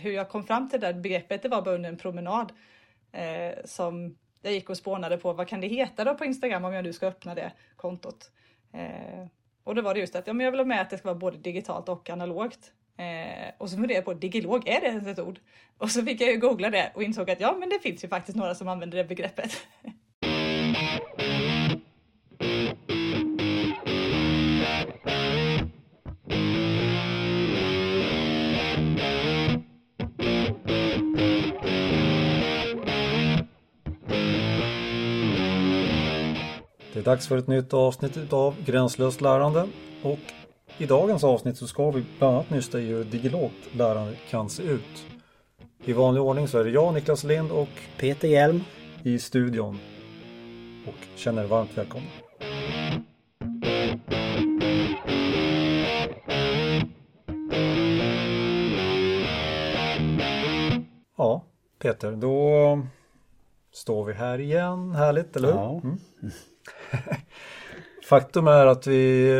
hur jag kom fram till det där begreppet, det var bara under en promenad eh, som jag gick och spånade på vad kan det heta då på Instagram om jag nu ska öppna det kontot. Eh, och då var det just att ja, men jag vill ha med att det ska vara både digitalt och analogt. Eh, och så funderade jag på digilog, är det ens ett ord? Och så fick jag ju googla det och insåg att ja, men det finns ju faktiskt några som använder det begreppet. Det är dags för ett nytt avsnitt av Gränslöst lärande och i dagens avsnitt så ska vi bland annat nysta i hur digilogt lärande kan se ut. I vanlig ordning så är det jag, Niklas Lind och Peter Hjelm i studion och känner er varmt välkomna. Ja, Peter, då står vi här igen. Härligt, eller hur? Ja. Mm. Faktum är att vi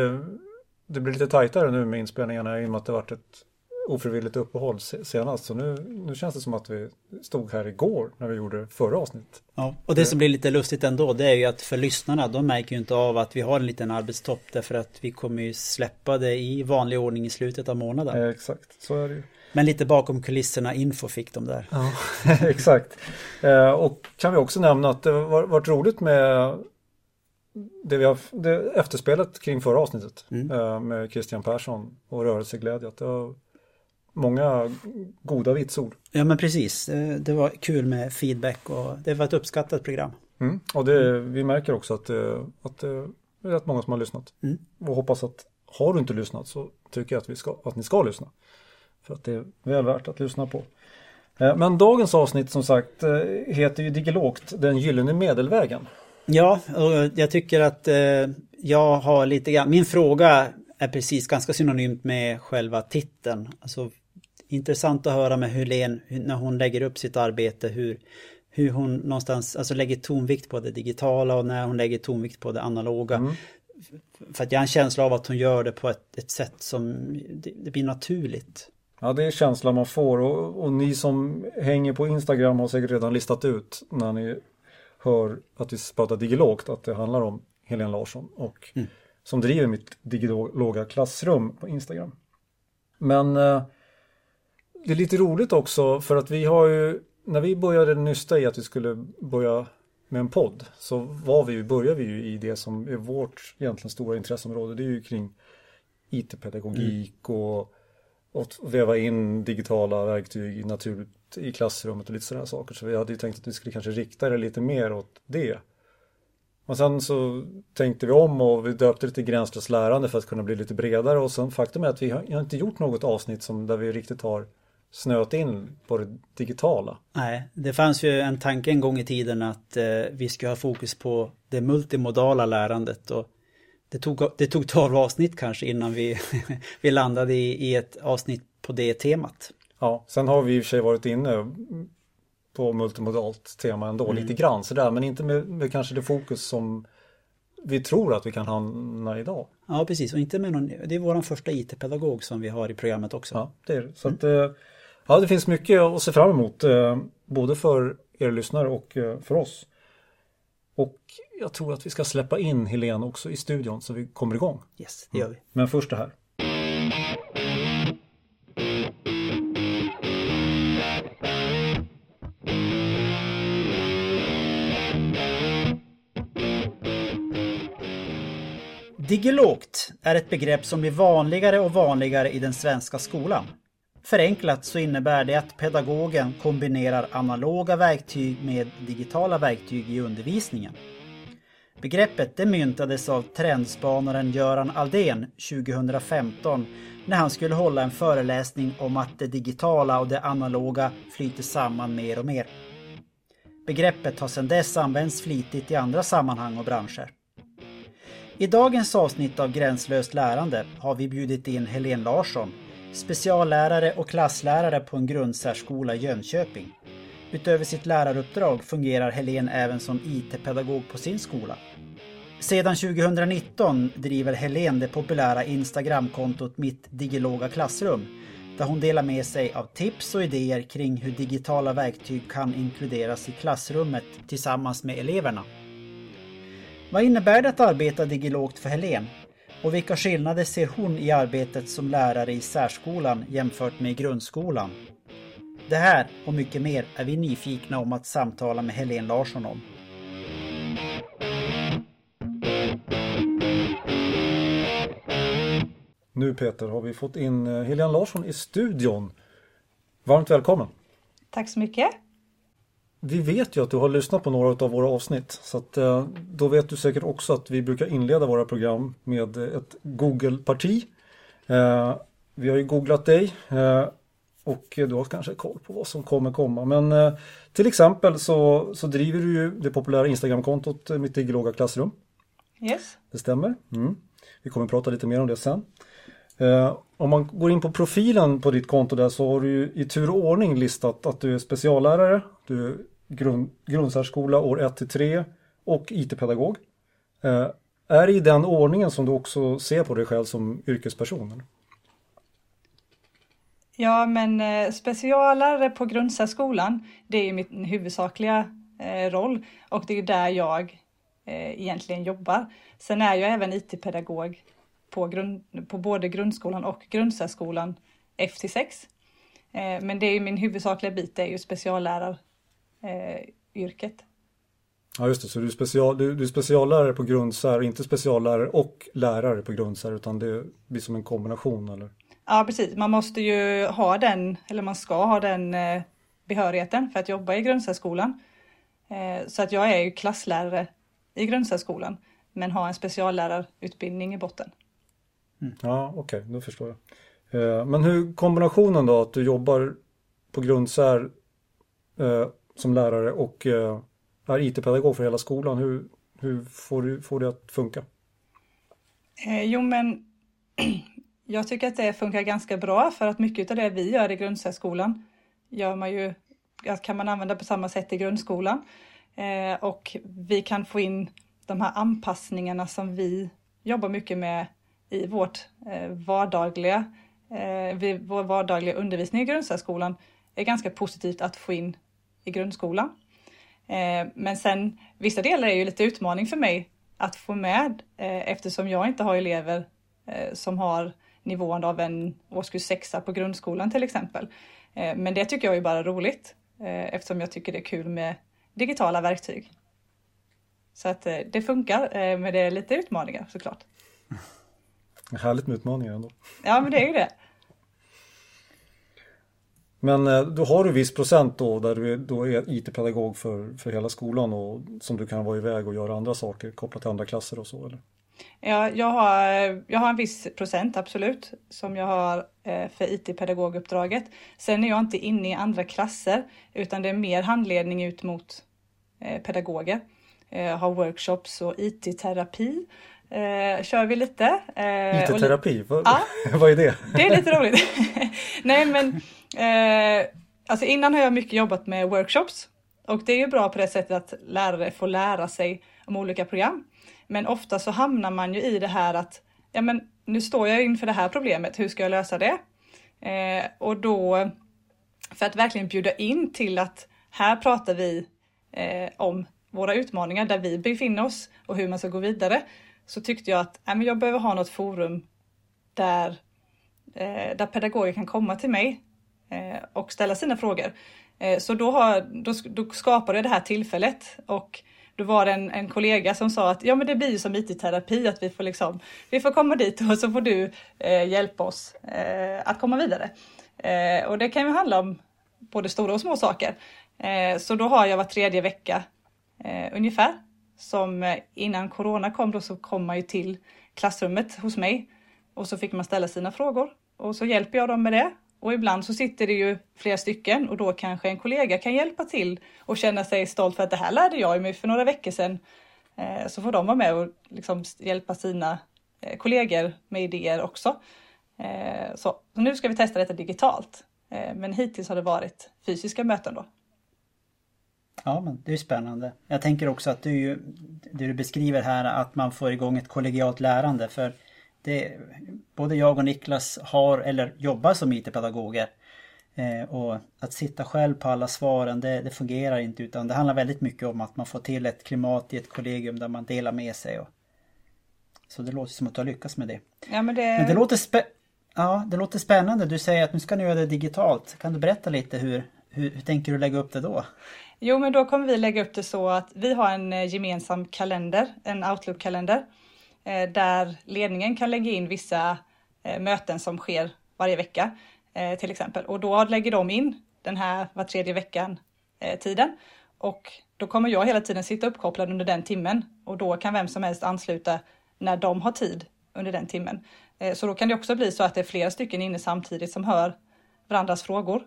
det blir lite tajtare nu med inspelningarna i och med att det varit ett ofrivilligt uppehåll senast. Så nu, nu känns det som att vi stod här igår när vi gjorde förra avsnittet. Ja, och det som blir lite lustigt ändå det är ju att för lyssnarna de märker ju inte av att vi har en liten arbetstopp därför att vi kommer ju släppa det i vanlig ordning i slutet av månaden. Eh, exakt, så är det ju. Men lite bakom kulisserna info fick de där. Ja, exakt. Eh, och kan vi också nämna att det har varit roligt med det vi har, det efterspelet kring förra avsnittet Mm. eh, med Christian Persson och rörelseglädje. Att det var många goda vitsord. Ja men precis, Eh, det var kul med feedback och det var ett uppskattat program. Mm. Och det, vi märker också att, det- att det är rätt många som har lyssnat. Mm. Och hoppas att har du inte lyssnat så tycker jag att, vi ska, att ni ska lyssna. För att det är väl värt att lyssna på. Eh, Men dagens avsnitt som sagt eh, heter ju Digilogt, den gyllene medelvägen. Ja, och jag tycker att eh, jag har lite grann, min fråga är precis ganska synonymt med själva titeln. Alltså intressant att höra med Helene när hon lägger upp sitt arbete hur, hur hon någonstans alltså lägger tonvikt på det digitala och när hon lägger tonvikt på det analoga. Mm. För att jag har en känsla av att hon gör det på ett, ett sätt som det, det blir naturligt. Ja, det är känslan man får och, och ni som hänger på Instagram har säkert redan listat ut när ni hör att vi pratar digilogt att det handlar om Helene Larsson och Mm. som driver mitt digitaloga klassrum på Instagram. Men eh, det är lite roligt också för att vi har ju när vi började nysta i att vi skulle börja med en podd så var vi, började vi ju i det som är vårt egentligen stora intresseområde. Det är ju kring IT-pedagogik och och väva in digitala verktyg naturligt i klassrummet och lite sådana saker. Så vi hade ju tänkt att vi skulle kanske rikta det lite mer åt det. Och sen så tänkte vi om och vi döpte det till gränslöst lärande för att kunna bli lite bredare och sen faktum är att vi har, inte gjort något avsnitt som där vi riktigt har snöat in på det digitala. Nej, det fanns ju en tanke en gång i tiden att eh, vi skulle ha fokus på det multimodala lärandet och det tog, det tog 12 avsnitt kanske innan vi, vi landade i, i ett avsnitt på det temat. Ja, sen har vi i och för sig varit inne på multimodalt tema ändå Mm. lite grann sådär men inte med, med kanske det fokus som vi tror att vi kan hamna idag. Ja, precis. Och inte med någon, det är vår första IT-pedagog som vi har i programmet också. Ja, det är. Så att, eh, ja, det finns mycket att se fram emot. eh, Både för er lyssnare och eh, för oss. Och jag tror att vi ska släppa in Helene också i studion så vi kommer igång. Yes, det gör vi. Men först det här. Digilogt är ett begrepp som blir vanligare och vanligare i den svenska skolan. Förenklat så innebär det att pedagogen kombinerar analoga verktyg med digitala verktyg i undervisningen. Begreppet det myntades av trendspanaren Göran Aldén 2015 när han skulle hålla en föreläsning om att det digitala och det analoga flyter samman mer och mer. Begreppet har sedan dess använts flitigt i andra sammanhang och branscher. I dagens avsnitt av Gränslöst lärande har vi bjudit in Helene Larsson, speciallärare och klasslärare på en grundsärskola i Jönköping. Utöver sitt läraruppdrag fungerar Helene även som IT-pedagog på sin skola. Sedan 2019 driver Helene det populära Instagramkontot Mitt Digiloga Klassrum där hon delar med sig av tips och idéer kring hur digitala verktyg kan inkluderas i klassrummet tillsammans med eleverna. Vad innebär det att arbeta digilogt för Helen? Och vilka skillnader ser hon i arbetet som lärare i särskolan jämfört med grundskolan? Det här och mycket mer är vi nyfikna om att samtala med Helen Larsson om. Nu Peter har vi fått in eh, Helene Larsson i studion. Varmt välkommen! Tack så mycket! Vi vet ju att du har lyssnat på några av våra avsnitt så att eh, då vet du säkert också att vi brukar inleda våra program med ett Google-parti. Eh, vi har ju googlat dig och du har kanske koll på vad som kommer komma men till exempel så, så driver du ju det populära Instagram-kontot Mitt Digiloga Klassrum. Yes. Det stämmer. Mm. Vi kommer att prata lite mer om det sen. Eh, om man går in på profilen på ditt konto där så har du i tur och ordning listat att du är speciallärare, du är grund, grundsärskola år 1 till 3 och IT-pedagog. Eh, är det i den ordningen som du också ser på dig själv som yrkesperson? Ja, men eh, speciallärare på grundsärskolan, det är min huvudsakliga eh, roll och det är där jag eh, egentligen jobbar. Sen är jag även IT-pedagog på, grund, på både grundskolan och grundsärskolan F till 6. Eh, men det är min huvudsakliga bit, det är ju specialläraryrket. Ja just det, så du är, special, du, du är speciallärare på grundsär, inte speciallärare och lärare på grundsär utan det blir som en kombination eller? Ja precis, man måste ju ha den, eller man ska ha den eh, behörigheten för att jobba i grundsärskolan. Eh, så att jag är ju klasslärare i grundsärskolan men har en speciallärarutbildning i botten. Mm. Ja, okej, okay, då förstår jag. Eh, men hur kombinationen då att du jobbar på grundsär eh, som lärare och eh, är IT-pedagog för hela skolan. Hur, hur får du får det att funka? Eh, jo, men jag tycker att det funkar ganska bra för att mycket av det vi gör i grundsärskolan gör man ju, kan man använda på samma sätt i grundskolan. Eh, och vi kan få in de här anpassningarna som vi jobbar mycket med i vårt eh, vardagliga, eh, vid vår vardagliga undervisning i grundsärskolan är ganska positivt att få in i grundskolan. Eh, men sen vissa delar är ju lite utmaning för mig att få med eftersom jag inte har elever som har nivån av en årskurs sexa på grundskolan till exempel. Men det tycker jag är bara roligt eftersom jag tycker det är kul med digitala verktyg. Så att det funkar, men det är lite utmaningar såklart. Härligt med utmaningar ändå. Ja, men det är ju det. Men eh, då har du viss procent då där du är, då är IT-pedagog för, för hela skolan och som du kan vara iväg och göra andra saker kopplat till andra klasser och så eller? Ja, jag har, jag har en viss procent absolut som jag har eh, för IT-pedagoguppdraget. Sen är jag inte inne i andra klasser utan det är mer handledning ut mot eh, pedagoger. Jag har workshops och IT-terapi eh, kör vi lite. Eh, IT-terapi, vad, ja, vad är det? Det är lite roligt. Nej men, eh, alltså innan har jag mycket jobbat med workshops och det är ju bra på det sättet att lärare får lära sig om olika program. Men ofta så hamnar man ju i det här att ja men nu står jag inför det här problemet, hur ska jag lösa det? Eh, och då, för att verkligen bjuda in till att här pratar vi eh, om våra utmaningar där vi befinner oss och hur man ska gå vidare så tyckte jag att äh, jag behöver ha något forum där, eh, där pedagoger kan komma till mig eh, och ställa sina frågor. Eh, så då, har, då, då skapade jag det här tillfället och då var det en, en kollega som sa att ja men det blir som IT-terapi att vi får liksom, vi får komma dit och så får du eh, hjälpa oss eh, att komma vidare. Eh, och det kan ju handla om både stora och små saker. Eh, så då har jag var tredje vecka eh, ungefär som eh, innan corona kom då så kom man ju till klassrummet hos mig och så fick man ställa sina frågor och så hjälper jag dem med det. Och ibland så sitter det ju flera stycken och då kanske en kollega kan hjälpa till och känna sig stolt för att det här lärde jag mig för några veckor sedan. Eh, så får de vara med och liksom hjälpa sina eh, kollegor med idéer också. Så nu ska vi testa detta digitalt. Men hittills har det varit fysiska möten då. Ja, men det är spännande. Jag tänker också att du, det du beskriver här att man får igång ett kollegialt lärande. För Det, både jag och Niklas har eller jobbar som IT-pedagoger. Eh, och att sitta själv på alla svaren det, det, fungerar inte utan det handlar väldigt mycket om att man får till ett klimat i ett kollegium där man delar med sig. Och, så det låter som att du har lyckats med det. Ja, men det... Men det låter, spä... ja, det låter spännande. Du säger att nu ska ni göra det digitalt. Kan du berätta lite hur, hur, hur tänker du lägga upp det då? Jo, men då kommer vi lägga upp det så att vi har en eh, gemensam kalender, en Outlook-kalender, eh, där ledningen kan lägga in vissa eh, möten som sker varje vecka till exempel. Och då lägger de in den här var tredje veckan tiden och då kommer jag hela tiden sitta uppkopplad under den timmen och då kan vem som helst ansluta när de har tid under den timmen. Så då kan det också bli så att det är flera stycken inne samtidigt som hör varandras frågor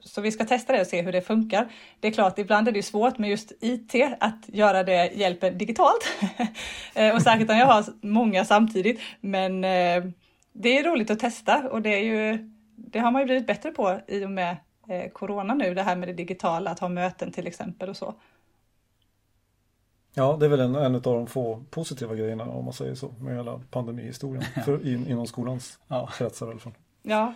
så vi ska testa det och se hur det funkar. Det är klart, ibland är det svårt med just IT att göra det hjälpen digitalt. Eh, och särskilt om jag har många samtidigt. Men eh, det är roligt att testa och det, är ju, det har man ju blivit bättre på i och med corona nu, det här med det digitala, att ha möten till exempel och så. Ja, det är väl en, en av de få positiva grejerna om man säger så med hela pandemihistorien för, in, inom skolans ja. kretsar i alla fall. Ja,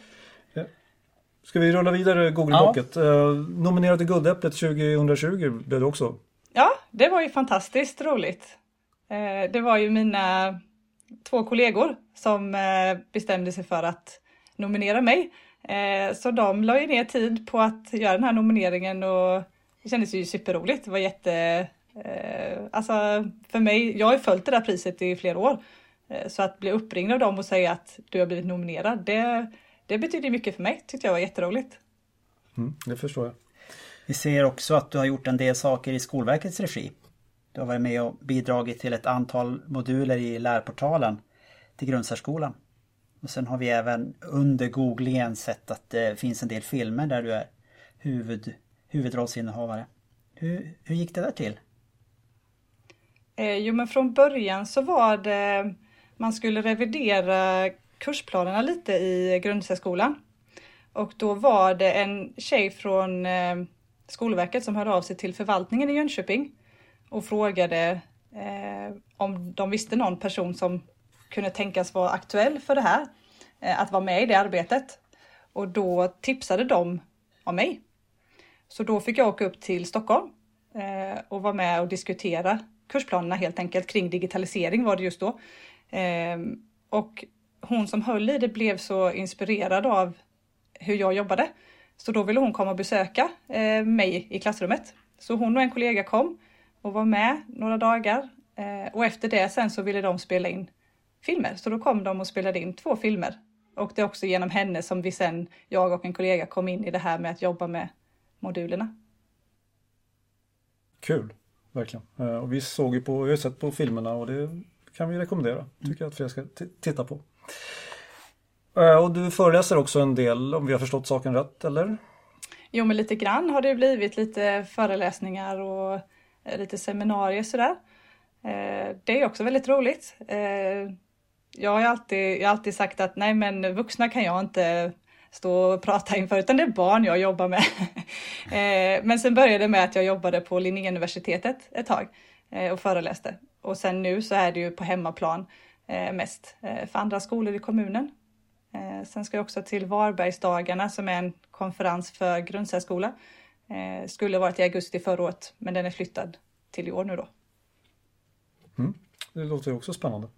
Ska vi rulla vidare Google-blocket? Ja. Uh, nominerad till Guldäpplet 2020 blev det också. Ja, det var ju fantastiskt roligt. Uh, det var ju mina två kollegor som uh, bestämde sig för att nominera mig. Så de la ju ner tid på att göra den här nomineringen och det kändes ju superroligt. Det var jätte... Alltså för mig, jag har ju följt det där priset i flera år. Så att bli uppringd av dem och säga att du har blivit nominerad, det, det betyder mycket för mig. Tyckte jag var jätteroligt. Mm, det förstår jag. Vi ser också att du har gjort en del saker i Skolverkets regi. Du har varit med och bidragit till ett antal moduler i lärportalen till grundsärskolan. Och sen har vi även under googlingen sett att det finns en del filmer där du är huvud, huvudrollsinnehavare. Hur, hur gick det där till? Eh, jo men från början så var det man skulle revidera kursplanerna lite i grundsärskolan. Och då var det en tjej från eh, Skolverket som hörde av sig till förvaltningen i Jönköping och frågade eh, om de visste någon person som kunde tänkas vara aktuell för det här, eh, att vara med i det arbetet. Och då tipsade de om mig. Så då fick jag åka upp till Stockholm eh, och vara med och diskutera kursplanerna helt enkelt kring digitalisering var det just då. Eh, och hon som höll i det blev så inspirerad av hur jag jobbade. Så då ville hon komma och besöka eh, mig i klassrummet. Så hon och en kollega kom och var med några dagar. Eh, och efter det sen så ville de spela in filmer. Så då kom de och spelade in två filmer. Och det är också genom henne som vi sen, jag och en kollega, kom in i det här med att jobba med modulerna. Kul, verkligen. Eh, och vi såg ju på, vi har sett på filmerna och det kan vi rekommendera. Tycker jag att fler ska titta på. Eh, och du föreläser också en del om vi har förstått saken rätt, eller? Jo, men lite grann har det blivit lite föreläsningar och eh, lite seminarier sådär. Eh, det är också väldigt roligt. Jag har alltid, jag har alltid sagt att nej, men vuxna kan jag inte stå och prata inför, utan det är barn jag jobbar med. Men sen började det med att jag jobbade på Linnéuniversitetet ett tag och föreläste. Och sen nu så är det ju på hemmaplan mest för andra skolor i kommunen. Eh, sen ska jag också till Varbergsdagarna som är en konferens för grundsärskola. Eh, skulle varit i augusti förra året, men den är flyttad till i år nu då. Mm. Det låter också spännande.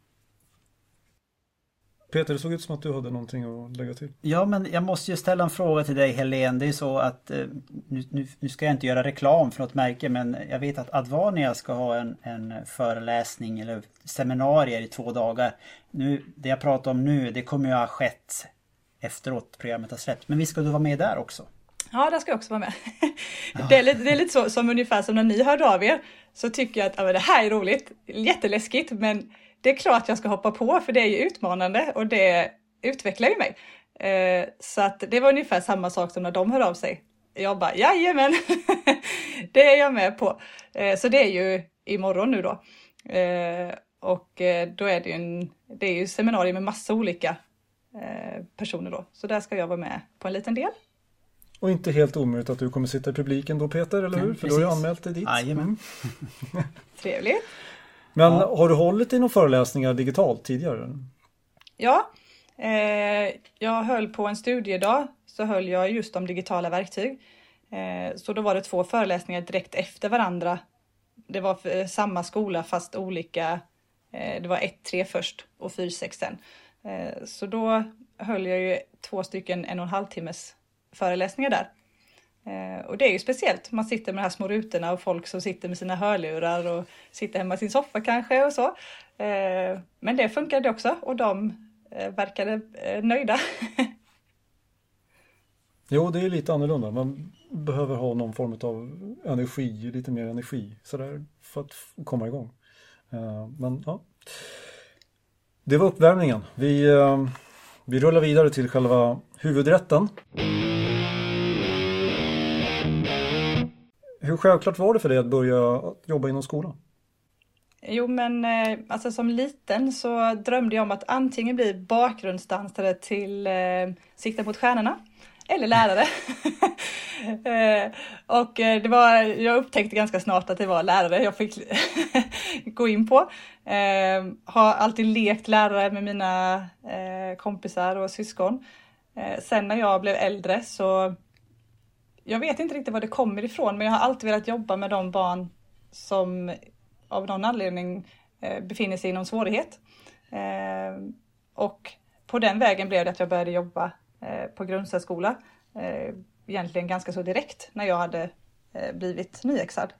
Peter, det såg ut som att du hade någonting att lägga till. Ja, men jag måste ju ställa en fråga till dig Helene. Det är så att eh, nu, nu, nu, ska jag inte göra reklam för något märke, men jag vet att Advania ska ha en, en föreläsning eller seminarier i två dagar. Nu, det jag pratar om nu, det kommer ju ha skett efteråt programmet har släppts. Men visst ska du vara med där också? Ja, där ska jag också vara med. Ja. Det, är lite, det är lite så som ungefär som när ni hörde av er. Så tycker jag att ja, det här är roligt, jätteläskigt, men det är klart jag ska hoppa på för det är ju utmanande och det utvecklar ju mig. Eh, så att det var ungefär samma sak som när de hör av sig. Jag bara jajamän, det är jag med på. Eh, så det är ju imorgon nu då. Eh, och då är det ju en, det är ju seminarier med massa olika personer då. Så där ska jag vara med på en liten del. Och inte helt omöjligt att du kommer sitta i publiken då Peter, eller hur? Ja, För du har ju anmält dig dit. Jajamän. Mm. Trevligt. Men ja. har du hållit i några föreläsningar digitalt tidigare? Ja, eh, jag höll på en studiedag så höll jag just om digitala verktyg. Eh, så då var det två föreläsningar direkt efter varandra. Det var samma skola fast olika. Eh, det var 1-3 först och 4-6 sen. Eh, så då höll jag ju två stycken en och en halv timmes föreläsningar där. Eh, och det är ju speciellt. Man sitter med de här små rutorna och folk som sitter med sina hörlurar och sitter hemma i sin soffa kanske och så. Eh, men det funkade också och de eh, verkade nöjda. jo, det är lite annorlunda. Man behöver ha någon form av energi, lite mer energi sådär för att komma igång. Men ja, det var uppvärmningen. Vi, vi rullar vidare till själva huvudrätten. Hur självklart var det för dig att börja jobba inom skolan? Jo men eh, alltså som liten så drömde jag om att antingen bli bakgrundsdansare till eh, Sikta mot stjärnorna eller lärare. eh, och eh, det var, jag upptäckte ganska snart att det var lärare jag fick gå in på. Eh, har alltid lekt lärare med mina eh, kompisar och syskon. Sen när jag blev äldre så jag vet inte riktigt var det kommer ifrån, men jag har alltid velat jobba med de barn som av någon anledning eh, befinner sig i någon svårighet. Eh, och på den vägen blev det att jag började jobba eh, på grundsärskola. Egentligen ganska så direkt när jag hade blivit nyexad.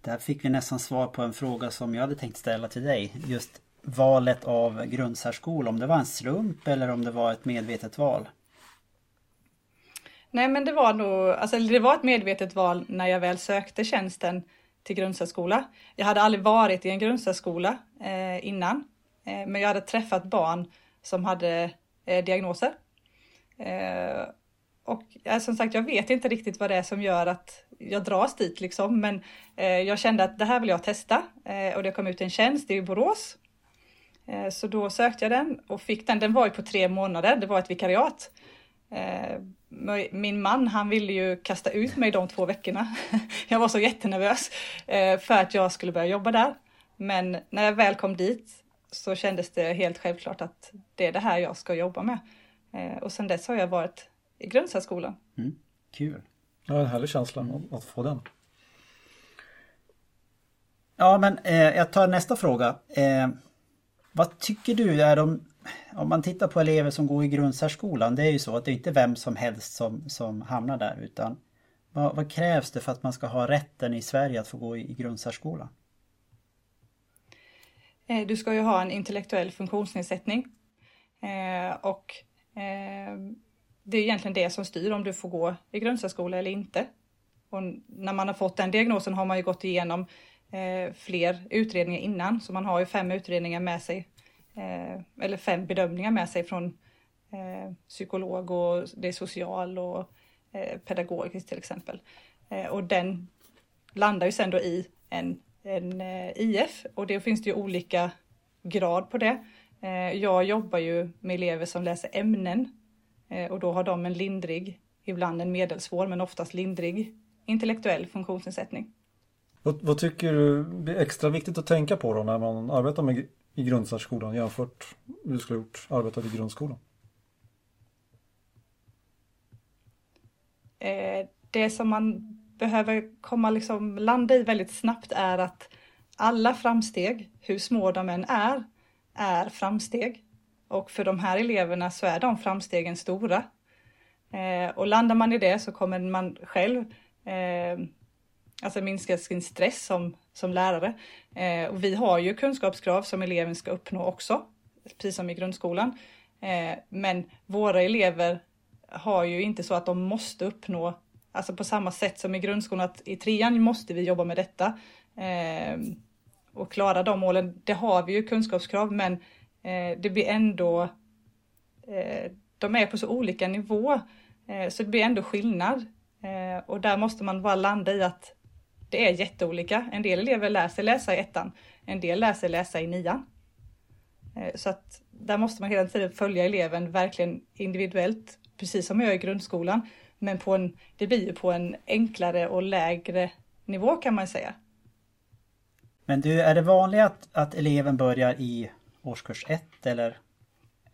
Där fick vi nästan svar på en fråga som jag hade tänkt ställa till dig. Just valet av grundsärskola, om det var en slump eller om det var ett medvetet val? Nej men det var nog, alltså det var ett medvetet val när jag väl sökte tjänsten till grundsärskola. Jag hade aldrig varit i en grundsärskola eh, innan, eh, men jag hade träffat barn som hade eh, diagnoser. Eh, och eh, som sagt, jag vet inte riktigt vad det är som gör att jag dras dit liksom, men eh, jag kände att det här vill jag testa eh, och det kom ut en tjänst i Borås. Eh, så då sökte jag den och fick den. Den var ju på tre månader. Det var ett vikariat. Eh, min man han ville ju kasta ut mig de två veckorna. Jag var så jättenervös eh, för att jag skulle börja jobba där. Men när jag väl kom dit så kändes det helt självklart att det är det här jag ska jobba med. Eh, och sedan dess har jag varit i grundsärskolan. Mm, kul! Ja, en härlig känsla att få den. Ja, men eh, jag tar nästa fråga. Eh, vad tycker du är de om man tittar på elever som går i grundsärskolan, det är ju så att det är inte vem som helst som, som hamnar där utan vad, vad, krävs det för att man ska ha rätten i Sverige att få gå i, i grundsärskolan? Eh, du ska ju ha en intellektuell funktionsnedsättning eh, och eh, det är egentligen det som styr om du får gå i grundsärskola eller inte. Och när man har fått den diagnosen har man ju gått igenom eh, fler utredningar innan, så man har ju fem utredningar med sig Eh, eller fem bedömningar med sig från eh, psykolog och det är social och eh, pedagogiskt till exempel. Eh, och den landar ju sen då i en, en eh, IF och det finns det ju olika grad på det. Eh, jag jobbar ju med elever som läser ämnen eh, och då har de en lindrig, ibland en medelsvår men oftast lindrig intellektuell funktionsnedsättning. Vad, vad, tycker du är extra viktigt att tänka på då när man arbetar med i grundsärskolan jämfört med hur du skulle ha gjort arbetat i grundskolan? Eh, det som man behöver komma liksom landa i väldigt snabbt är att alla framsteg, hur små de än är, är framsteg. Och för de här eleverna så är de framstegen stora. Eh, och landar man i det så kommer man själv eh, alltså minska sin stress som, som lärare. Eh, och vi har ju kunskapskrav som eleven ska uppnå också, precis som i grundskolan. Eh, men våra elever har ju inte så att de måste uppnå, alltså på samma sätt som i grundskolan, att i trean måste vi jobba med detta. Eh, och klara de målen, det har vi ju kunskapskrav, men eh, det blir ändå, eh, de är på så olika nivå, eh, så det blir ändå skillnad. Eh, och där måste man bara landa i att det är jätteolika. En del elever lär sig läsa i ettan, en del lär sig läsa i nian. Eh, så att där måste man hela tiden följa eleven verkligen individuellt, precis som jag gör i grundskolan. Men på en, det blir ju på en enklare och lägre nivå kan man säga. Men du, är det vanligt att, att eleven börjar i årskurs 1 eller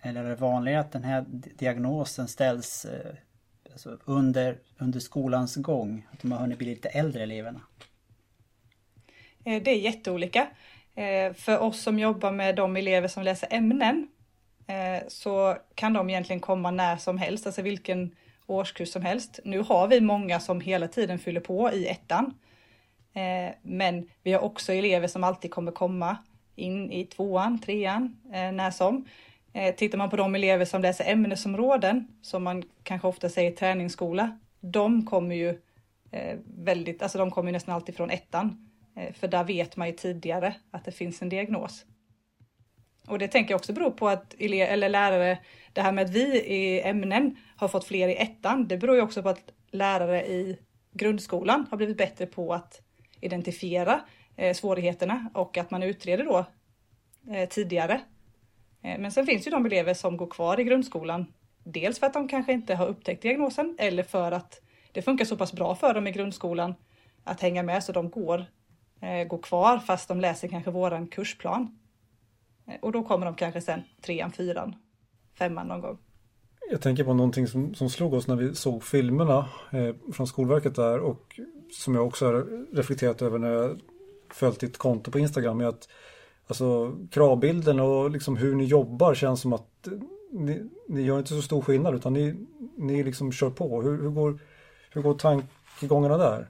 Eller är det vanligare att den här diagnosen ställs eh, alltså under, under skolans gång? Att de har hunnit bli lite äldre eleverna? Eh, det är jätteolika. Eh, för oss som jobbar med de elever som läser ämnen eh, så kan de egentligen komma när som helst, alltså vilken årskurs som helst. Nu har vi många som hela tiden fyller på i ettan. Men vi har också elever som alltid kommer komma in i tvåan, trean, när som. Tittar man på de elever som läser ämnesområden, som man kanske ofta säger träningsskola, de kommer ju väldigt, alltså de kommer nästan alltid från ettan. Eh, för där vet man ju tidigare att det finns en diagnos. Och det tänker jag också beror på att ele- eller lärare, det här med att vi i ämnen har fått fler i ettan, det beror ju också på att lärare i grundskolan har blivit bättre på att identifiera eh, svårigheterna och att man utreder då eh, tidigare Eh, men sen finns ju de elever som går kvar i grundskolan. Dels för att de kanske inte har upptäckt diagnosen eller för att det funkar så pass bra för dem i grundskolan att hänga med så de går, eh, går kvar fast de läser kanske våran kursplan. Eh, och då kommer de kanske sen trean, fyran, femman någon gång. Jag tänker på någonting som, som slog oss när vi såg filmerna eh, från Skolverket där och som jag också har reflekterat över när jag följt ditt konto på Instagram är att Alltså kravbilden och liksom hur ni jobbar känns som att ni, ni gör inte så stor skillnad utan ni, ni liksom kör på. Hur, hur, går, hur går tankegångarna där?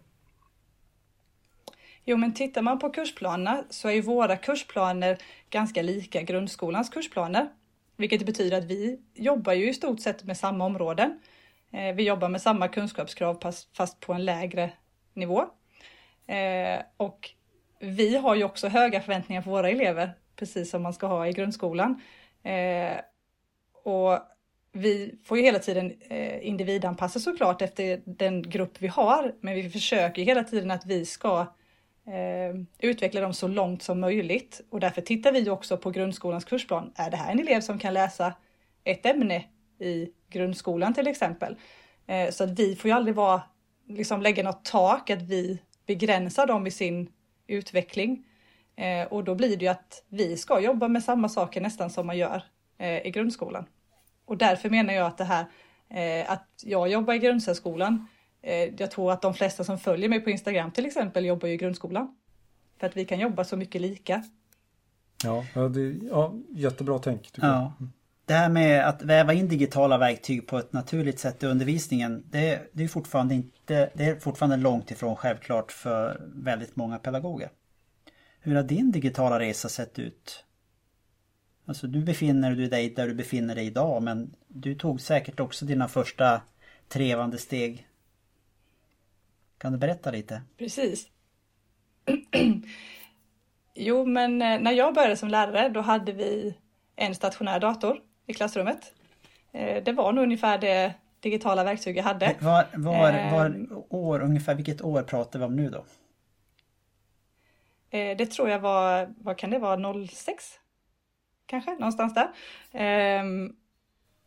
Jo men tittar man på kursplanerna så är ju våra kursplaner ganska lika grundskolans kursplaner. Vilket betyder att vi jobbar ju i stort sett med samma områden. Eh, vi jobbar med samma kunskapskrav fast på en lägre nivå. Eh, och vi har ju också höga förväntningar på våra elever, precis som man ska ha i grundskolan. Eh, och vi får ju hela tiden individanpassa såklart efter den grupp vi har, men vi försöker hela tiden att vi ska Eh, utveckla dem så långt som möjligt. Och därför tittar vi också på grundskolans kursplan. Är det här en elev som kan läsa ett ämne i grundskolan till exempel? Eh, så att vi får ju aldrig vara, liksom lägga något tak, att vi begränsar dem i sin utveckling. Eh, och då blir det ju att vi ska jobba med samma saker nästan som man gör i grundskolan. Och därför menar jag att det här att jag jobbar i grundsärskolan. Eh, jag tror att de flesta som följer mig på Instagram till exempel jobbar i grundskolan. För att vi kan jobba så mycket lika. Ja, det, ja jättebra tänk. Ja. jag. Det här med att väva in digitala verktyg på ett naturligt sätt i undervisningen, det, det, är fortfarande inte, det är fortfarande långt ifrån självklart för väldigt många pedagoger. Hur har din digitala resa sett ut? Alltså du befinner dig där du befinner dig idag men du tog säkert också dina första trevande steg. Kan du berätta lite? Precis. jo men eh, när jag började som lärare då hade vi en stationär dator i klassrummet. Eh, det var nog ungefär det digitala verktyg jag hade. Var, var, eh, var år, ungefär vilket år pratar vi om nu då? Eh, det tror jag var, vad kan det vara, 06? Kanske, någonstans där.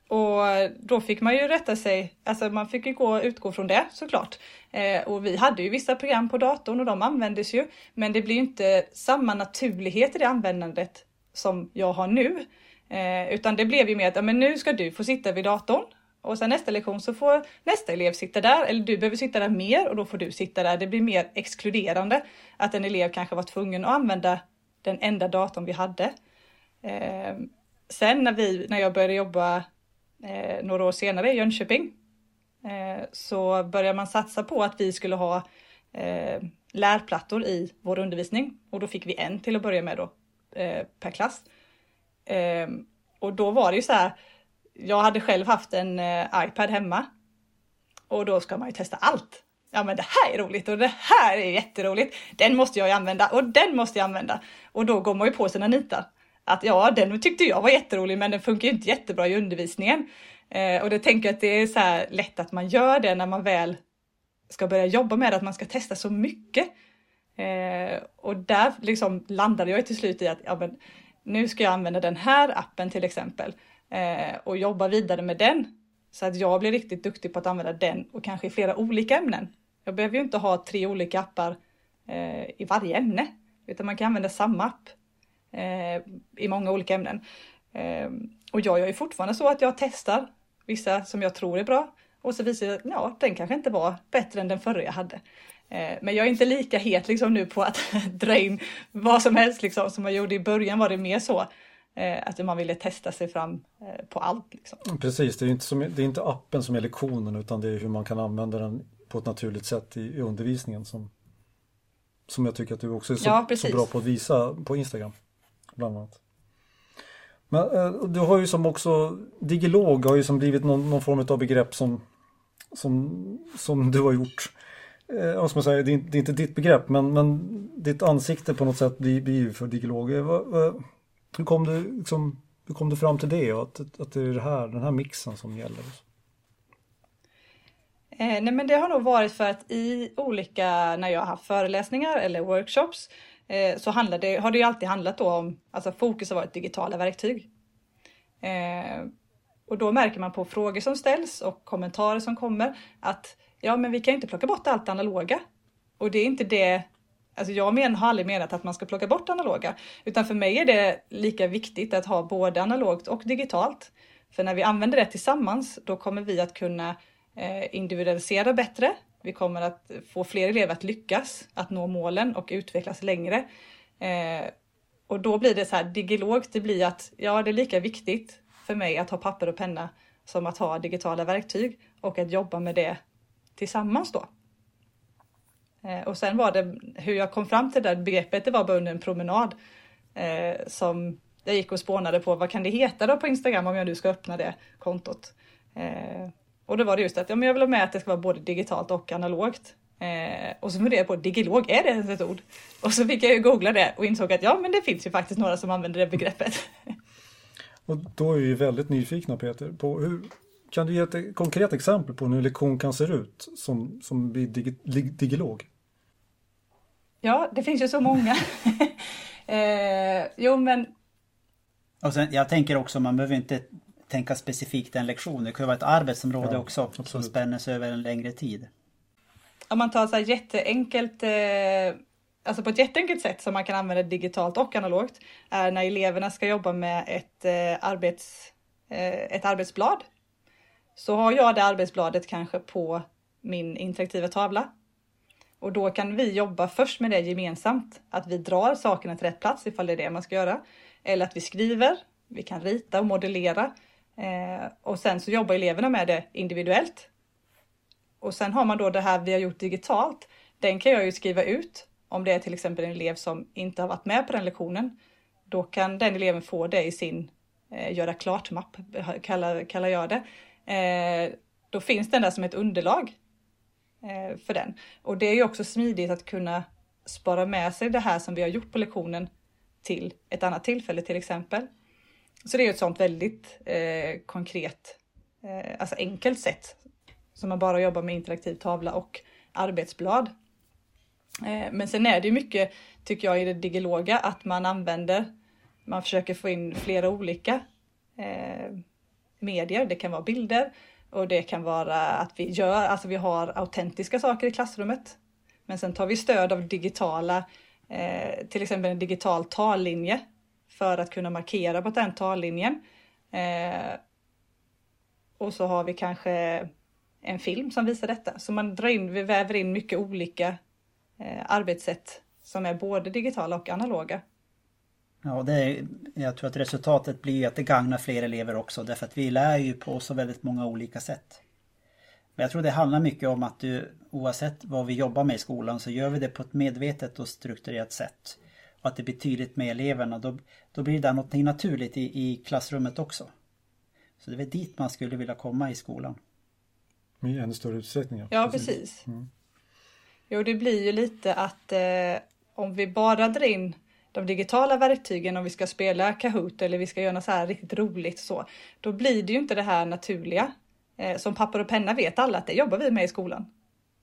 Och då fick man ju rätta sig, alltså man fick ju gå, utgå från det såklart. Eh, och vi hade ju vissa program på datorn och de användes ju, men det blir inte samma naturlighet i det användandet som jag har nu. Eh, utan det blev ju mer att ja, men nu ska du få sitta vid datorn och sen nästa lektion så får nästa elev sitta där eller du behöver sitta där mer och då får du sitta där. Det blir mer exkluderande att en elev kanske var tvungen att använda den enda datorn vi hade. Eh, sen när, vi, när jag började jobba eh, några år senare i Jönköping eh, så började man satsa på att vi skulle ha eh, lärplattor i vår undervisning och då fick vi en till att börja med då eh, per klass. Ehm, och då var det ju så här, jag hade själv haft en eh, iPad hemma. Och då ska man ju testa allt. Ja men det här är roligt och det här är jätteroligt. Den måste jag ju använda och den måste jag använda. Och då går man ju på sina nitar. Att ja, den tyckte jag var jätterolig men den funkar ju inte jättebra i undervisningen. Eh, och det tänker jag att det är så här lätt att man gör det när man väl ska börja jobba med det, att man ska testa så mycket. Eh, och där liksom landade jag till slut i att ja, men nu ska jag använda den här appen till exempel eh, och jobba vidare med den så att jag blir riktigt duktig på att använda den och kanske i flera olika ämnen. Jag behöver ju inte ha tre olika appar eh, i varje ämne utan man kan använda samma app eh, i många olika ämnen. Ehm, och jag gör ju fortfarande så att jag testar vissa som jag tror är bra och så visar det att ja, den kanske inte var bättre än den förra jag hade. Ehm, men jag är inte lika het liksom nu på att dra in vad som helst liksom som jag gjorde i början var det mer så eh, att man ville testa sig fram eh, på allt. Liksom. Precis, det är, inte som, det är inte appen som är lektionen utan det är hur man kan använda den på ett naturligt sätt i, i undervisningen som, som jag tycker att du också är så, Ja, så bra på att visa på Instagram. Bland annat. Men eh, du har ju som också, digilog har ju som blivit någon, någon form av begrepp som, som, som du har gjort. Eh, vad ska säga, det är, det är inte ditt begrepp men, men ditt ansikte på något sätt blir, blir ju för digilog. Eh, Hur kom du, liksom, hur kom du fram till det och att, att det är det här, den här mixen som gäller? Eh, nej men det har nog varit för att i olika, när jag har haft föreläsningar eller workshops, Eh, så handlade, har det ju alltid handlat då om, alltså fokus har varit digitala verktyg. Eh, och då märker man på frågor som ställs och kommentarer som kommer att ja, men vi kan ju inte plocka bort allt analoga. Och det är inte det, alltså jag men, har aldrig menat att man ska plocka bort analoga, utan för mig är det lika viktigt att ha både analogt och digitalt. För när vi använder det tillsammans, då kommer vi att kunna eh, individualisera bättre. Vi kommer att få fler elever att lyckas, att nå målen och utvecklas längre. Eh, och då blir det så här digilogt, det blir att ja, det är lika viktigt för mig att ha papper och penna som att ha digitala verktyg och att jobba med det tillsammans då. Eh, och sen var det hur jag kom fram till det där begreppet, det var bara under en promenad eh, som jag gick och spånade på vad kan det heta då på Instagram om jag nu ska öppna det kontot. Eh, och då var det just att ja, men jag vill ha med att det ska vara både digitalt och analogt. Eh, och så funderade jag på digilog, är det ens ett ord? Och så fick jag ju googla det och insåg att ja, men det finns ju faktiskt några som använder det begreppet. Och då är vi ju väldigt nyfikna Peter på hur kan du ge ett konkret exempel på hur en lektion kan se ut som, som blir digi, digilog? ja, det finns ju så många. eh, jo, men Och sen, jag tänker också, man behöver inte tänka specifikt en lektion. Det kan ju vara ett arbetsområde Ja, också som absolut. spänner sig över en längre tid. om man tar så här jätteenkelt, eh, alltså på ett jätteenkelt sätt som man kan använda digitalt och analogt, är när eleverna ska jobba med ett, eh, arbets, eh, ett arbetsblad. Så har jag det arbetsbladet kanske på min interaktiva tavla. Och då kan vi jobba först med det gemensamt, att vi drar sakerna till rätt plats ifall det är det man ska göra. Eller att vi skriver, vi kan rita och modellera. Eh, och sen så jobbar eleverna med det individuellt. Och sen har man då det här vi har gjort digitalt. Den kan jag ju skriva ut om det är till exempel en elev som inte har varit med på den lektionen. Då kan den eleven få det i sin eh, göra klart-mapp, kallar, kallar jag det. Eh, då finns den där som ett underlag eh, för den. Och det är ju också smidigt att kunna spara med sig det här som vi har gjort på lektionen till ett annat tillfälle till exempel. Så det är ju ett sånt väldigt eh, konkret, eh, alltså enkelt sätt som man bara jobbar med interaktiv tavla och arbetsblad. Eh, Men sen är det ju mycket, tycker jag, i det digiloga att man använder, man försöker få in flera olika eh, medier. Det kan vara bilder och det kan vara att vi gör, alltså vi har autentiska saker i klassrummet. Men sen tar vi stöd av digitala, eh, till exempel en digital tallinje för att kunna markera på tallinjen. Eh, och så har vi kanske en film som visar detta. Så man drar in, vi väver in mycket olika eh, arbetssätt som är både digitala och analoga. Ja, det är, jag tror att resultatet blir att det gagnar fler elever också därför att vi lär ju på så väldigt många olika sätt. Men jag tror det handlar mycket om att du oavsett vad vi jobbar med i skolan så gör vi det på ett medvetet och strukturerat sätt. Och att det blir tydligt med eleverna. Då, då blir det där någonting naturligt i, i klassrummet också. Så det är väl dit man skulle vilja komma i skolan. I ännu större utsträckning. Ja, precis. Jo, det blir ju lite att eh, om vi bara drar in de digitala verktygen om vi ska spela Kahoot eller vi ska göra något så här riktigt roligt så, då blir det ju inte det här naturliga. Eh, som papper och penna vet alla att det jobbar vi med i skolan.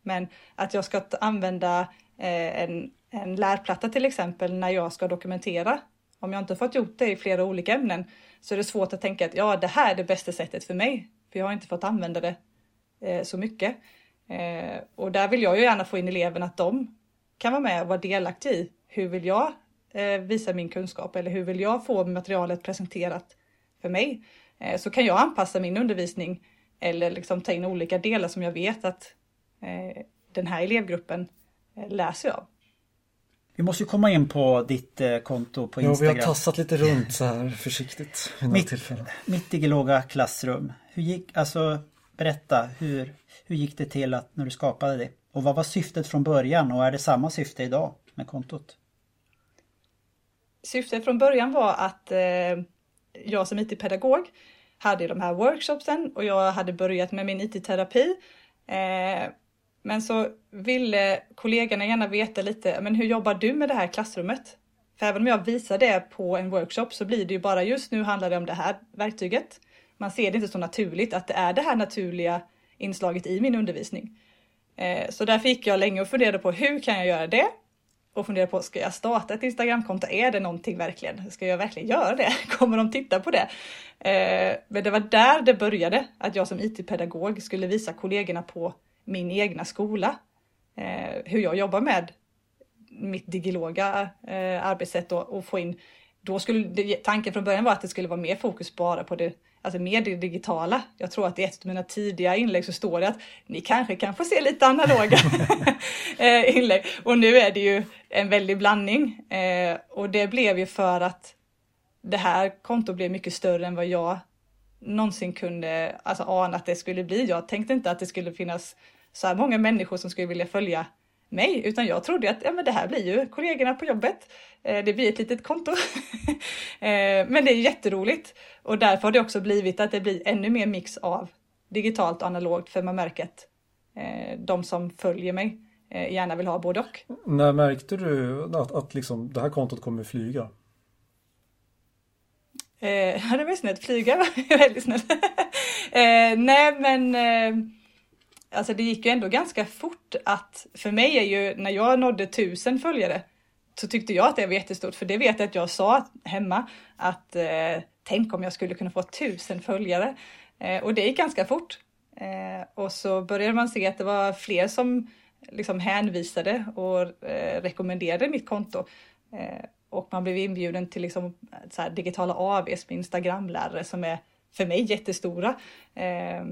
Men att jag ska använda eh, en, en lärplatta till exempel när jag ska dokumentera. Om jag inte fått gjort det i flera olika ämnen så är det svårt att tänka att ja, det här är det bästa sättet för mig. För jag har inte fått använda det eh, så mycket. Eh, och där vill jag ju gärna få in eleverna att de kan vara med och vara delaktiga i hur vill jag eh, visa min kunskap eller hur vill jag få materialet presenterat för mig. Eh, så kan jag anpassa min undervisning eller liksom ta in olika delar som jag vet att eh, den här elevgruppen eh, läser av. Vi måste ju komma in på ditt eh, konto på Instagram. Ja, vi har tassat lite runt så här försiktigt. Mitt, mitt digiloga klassrum. Hur gick, alltså berätta, hur, hur gick det till att när du skapade det? Och vad var syftet från början och är det samma syfte idag med kontot? Syftet från början var att eh, jag som IT-pedagog hade de här workshopsen och jag hade börjat med min IT-terapi. Eh, men så ville eh, kollegorna gärna veta lite, men hur jobbar du med det här klassrummet? För även om jag visar det på en workshop så blir det ju bara just nu handlar det om det här verktyget. Man ser det inte så naturligt att det är det här naturliga inslaget i min undervisning. Eh, så därför gick jag länge och funderade på hur kan jag göra det? Och funderade på, ska jag starta ett Instagramkonto? Är det någonting verkligen? Ska jag verkligen göra det? Kommer de titta på det? Eh, men det var där det började, att jag som IT-pedagog skulle visa kollegorna på min egna skola. Eh, hur jag jobbar med mitt digiloga eh, arbetssätt och, och, få in. Då skulle tanken från början var att det skulle vara mer fokus bara på det, alltså mer det digitala. Jag tror att i ett av mina tidiga inlägg så står det att ni kanske kan få se lite analoga eh, inlägg. Och nu är det ju en väldig blandning eh, och det blev ju för att det här kontot blev mycket större än vad jag någonsin kunde alltså, ana att det skulle bli. Jag tänkte inte att det skulle finnas så här många människor som skulle vilja följa mig, utan jag trodde att ja, men det här blir ju kollegorna på jobbet. Eh, det blir ett litet konto. eh, men det är jätteroligt och därför har det också blivit att det blir ännu mer mix av digitalt och analogt för man märker att eh, de som följer mig gärna vill ha både och. När märkte du att, att liksom, det här kontot kommer flyga? Eh, det var snällt, flyga var väldigt snällt. nej men alltså det gick ju ändå ganska fort att för mig är ju när jag nådde tusen följare så tyckte jag att det var jättestort för det vet jag att jag sa hemma att eh, tänk om jag skulle kunna få tusen följare eh, och det gick ganska fort. Eh, och så började man se att det var fler som liksom hänvisade och eh, rekommenderade mitt konto. Eh, och man blev inbjuden till liksom, så här, digitala AVs med Instagramlärare som är för mig jättestora. Eh,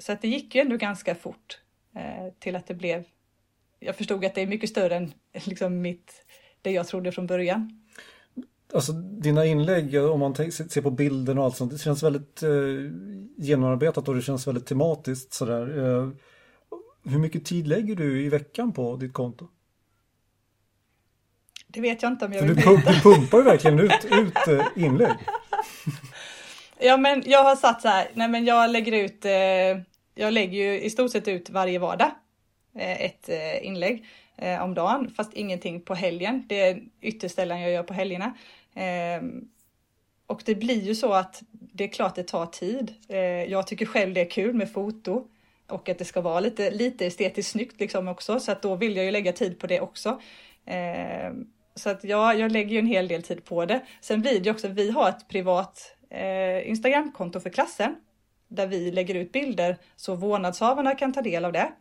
Eh, så att det gick ju ändå ganska fort eh, till att det blev. Jag förstod att det är mycket större än liksom mitt, det jag trodde från början. Alltså dina inlägg, om man ser på bilden och allt sånt, det känns väldigt eh, genomarbetat och det känns väldigt tematiskt sådär. Eh, hur mycket tid lägger du i veckan på ditt konto? Det vet jag inte om jag vill veta. Du pumpar ju verkligen ut, ut eh, inlägg. Ja men jag har satt så här, nej men jag lägger ut, eh, jag lägger ju i stort sett ut varje vardag eh, ett eh, inlägg eh, om dagen, fast ingenting på helgen. Det är ytterst sällan jag gör på helgerna. Ehm, och det blir ju så att det är klart det tar tid. Jag tycker själv det är kul med foto och att det ska vara lite, lite estetiskt snyggt liksom också, så att då vill jag ju lägga tid på det också. Ehm, så att ja, jag lägger ju en hel del tid på det. Sen blir det också, vi har ett privat Instagramkonto för klassen där vi lägger ut bilder så vårdnadshavarna kan ta del av det.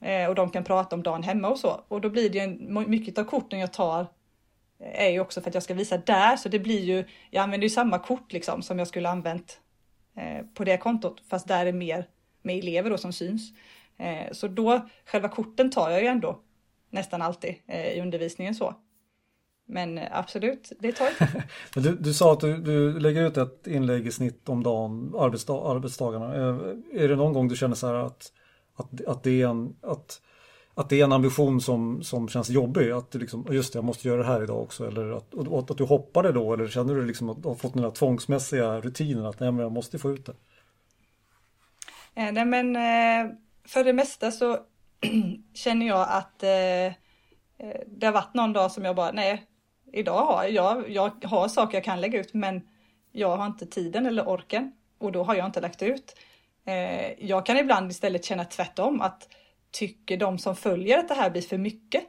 Eh, och de kan prata om dagen hemma och så. Och då blir det ju mycket av korten jag tar eh, är ju också för att jag ska visa där, så det blir ju, jag använder ju samma kort liksom som jag skulle använt eh, på det kontot, fast där är mer med elever då som syns. Eh, så då, själva korten tar jag ju ändå nästan alltid eh, i undervisningen så. Men eh, absolut, det tar tid. du, du sa att du, du, lägger ut ett inlägg i snitt om dagen, arbetsdag, arbetsdagarna. Är det någon gång du känner så här att, att, att, det, är en, att, att det är en ambition som, som känns jobbig? Att du liksom, just det, jag måste göra det här idag också. Eller att, att, att du hoppar det då? Eller känner du liksom att du har fått den där tvångsmässiga rutinen att nej, men jag måste få ut det? Eh, nej, men för det mesta så känner jag att det har varit någon dag som jag bara, nej, idag har jag, jag har saker jag kan lägga ut men jag har inte tiden eller orken och då har jag inte lagt ut. Eh, jag kan ibland istället känna tvärtom att tycker de som följer att det här blir för mycket?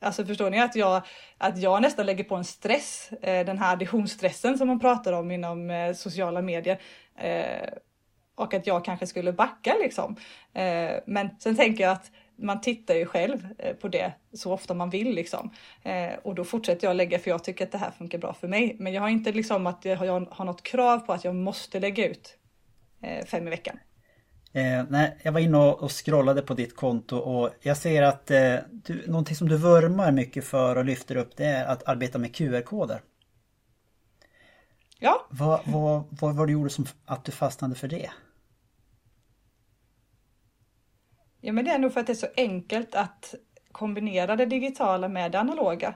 Alltså förstår ni att jag, att jag nästan lägger på en stress, eh, den här additionsstressen som man pratar om inom eh, sociala medier. Eh, och att jag kanske skulle backa liksom. Eh, men sen tänker jag att man tittar ju själv eh, på det så ofta man vill liksom. Eh, och då fortsätter jag lägga för jag tycker att det här funkar bra för mig. Men jag har inte liksom att jag har, något krav på att jag måste lägga ut eh, fem i veckan. Eh, nej, jag var inne och, och scrollade på ditt konto och jag ser att eh, du, någonting som du vurmar mycket för och lyfter upp det är att arbeta med QR-koder. Ja. Vad, vad, vad var det gjorde som att du fastnade för det? Ja, men det är nog för att det är så enkelt att kombinera det digitala med det analoga.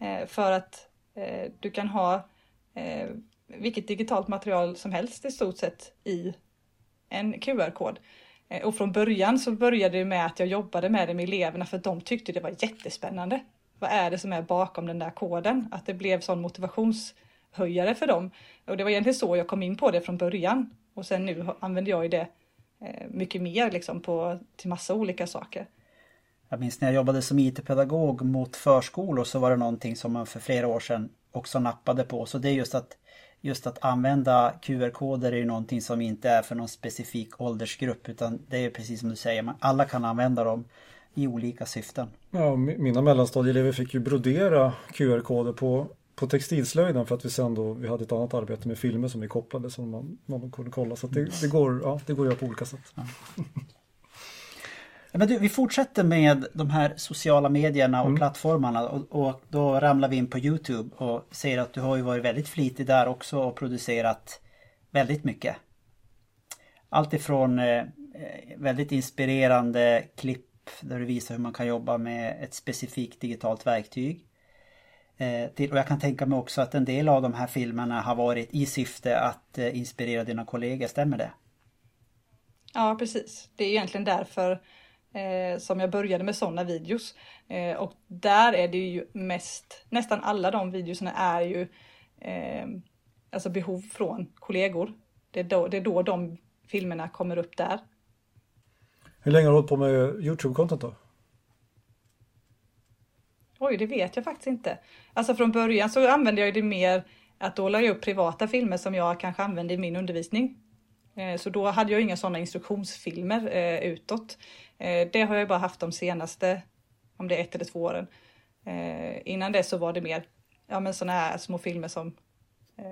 Eh, för att eh, du kan ha eh, vilket digitalt material som helst i stort sett i en QR-kod. Eh, och från början så började det med att jag jobbade med det med eleverna för att de tyckte det var jättespännande. Vad är det som är bakom den där koden? Att det blev sån motivationshöjare för dem. Och det var egentligen så jag kom in på det från början. Och sen nu använder jag ju det mycket mer liksom på, till massa olika saker. Jag minns när jag jobbade som IT-pedagog mot förskolor så var det någonting som man för flera år sedan också nappade på. Så det är just att, just att använda QR-koder är ju någonting som inte är för någon specifik åldersgrupp utan det är precis som du säger, alla kan använda dem i olika syften. Ja, mina mellanstadieelever fick ju brodera QR-koder på på textilslöjden för att vi sen då, vi hade ett annat arbete med filmer som vi kopplade som man, man kunde kolla. Så det, det, går, ja, det går att göra på olika sätt. Ja. Men du, vi fortsätter med de här sociala medierna och mm. plattformarna och, och, då ramlar vi in på Youtube och ser att du har ju varit väldigt flitig där också och producerat väldigt mycket. Allt ifrån eh, väldigt inspirerande klipp där du visar hur man kan jobba med ett specifikt digitalt verktyg till, och jag kan tänka mig också att en del av de här filmerna har varit i syfte att eh, inspirera dina kollegor, stämmer det? Ja, precis. Det är egentligen därför eh, som jag började med sådana videos. Eh, och där är det ju mest, nästan alla de videorna är ju eh, alltså behov från kollegor. Det är, då, det är då de filmerna kommer upp där. Hur länge har du hållit på med Youtube-content då? Oj, det vet jag faktiskt inte. Alltså från början så använde jag det mer att då la jag upp privata filmer som jag kanske använde i min undervisning. Eh, så då hade jag inga sådana instruktionsfilmer eh, utåt. Eh, det har jag bara haft de senaste, om det är ett eller två åren. Innan det så var det mer ja, men sådana här små filmer som,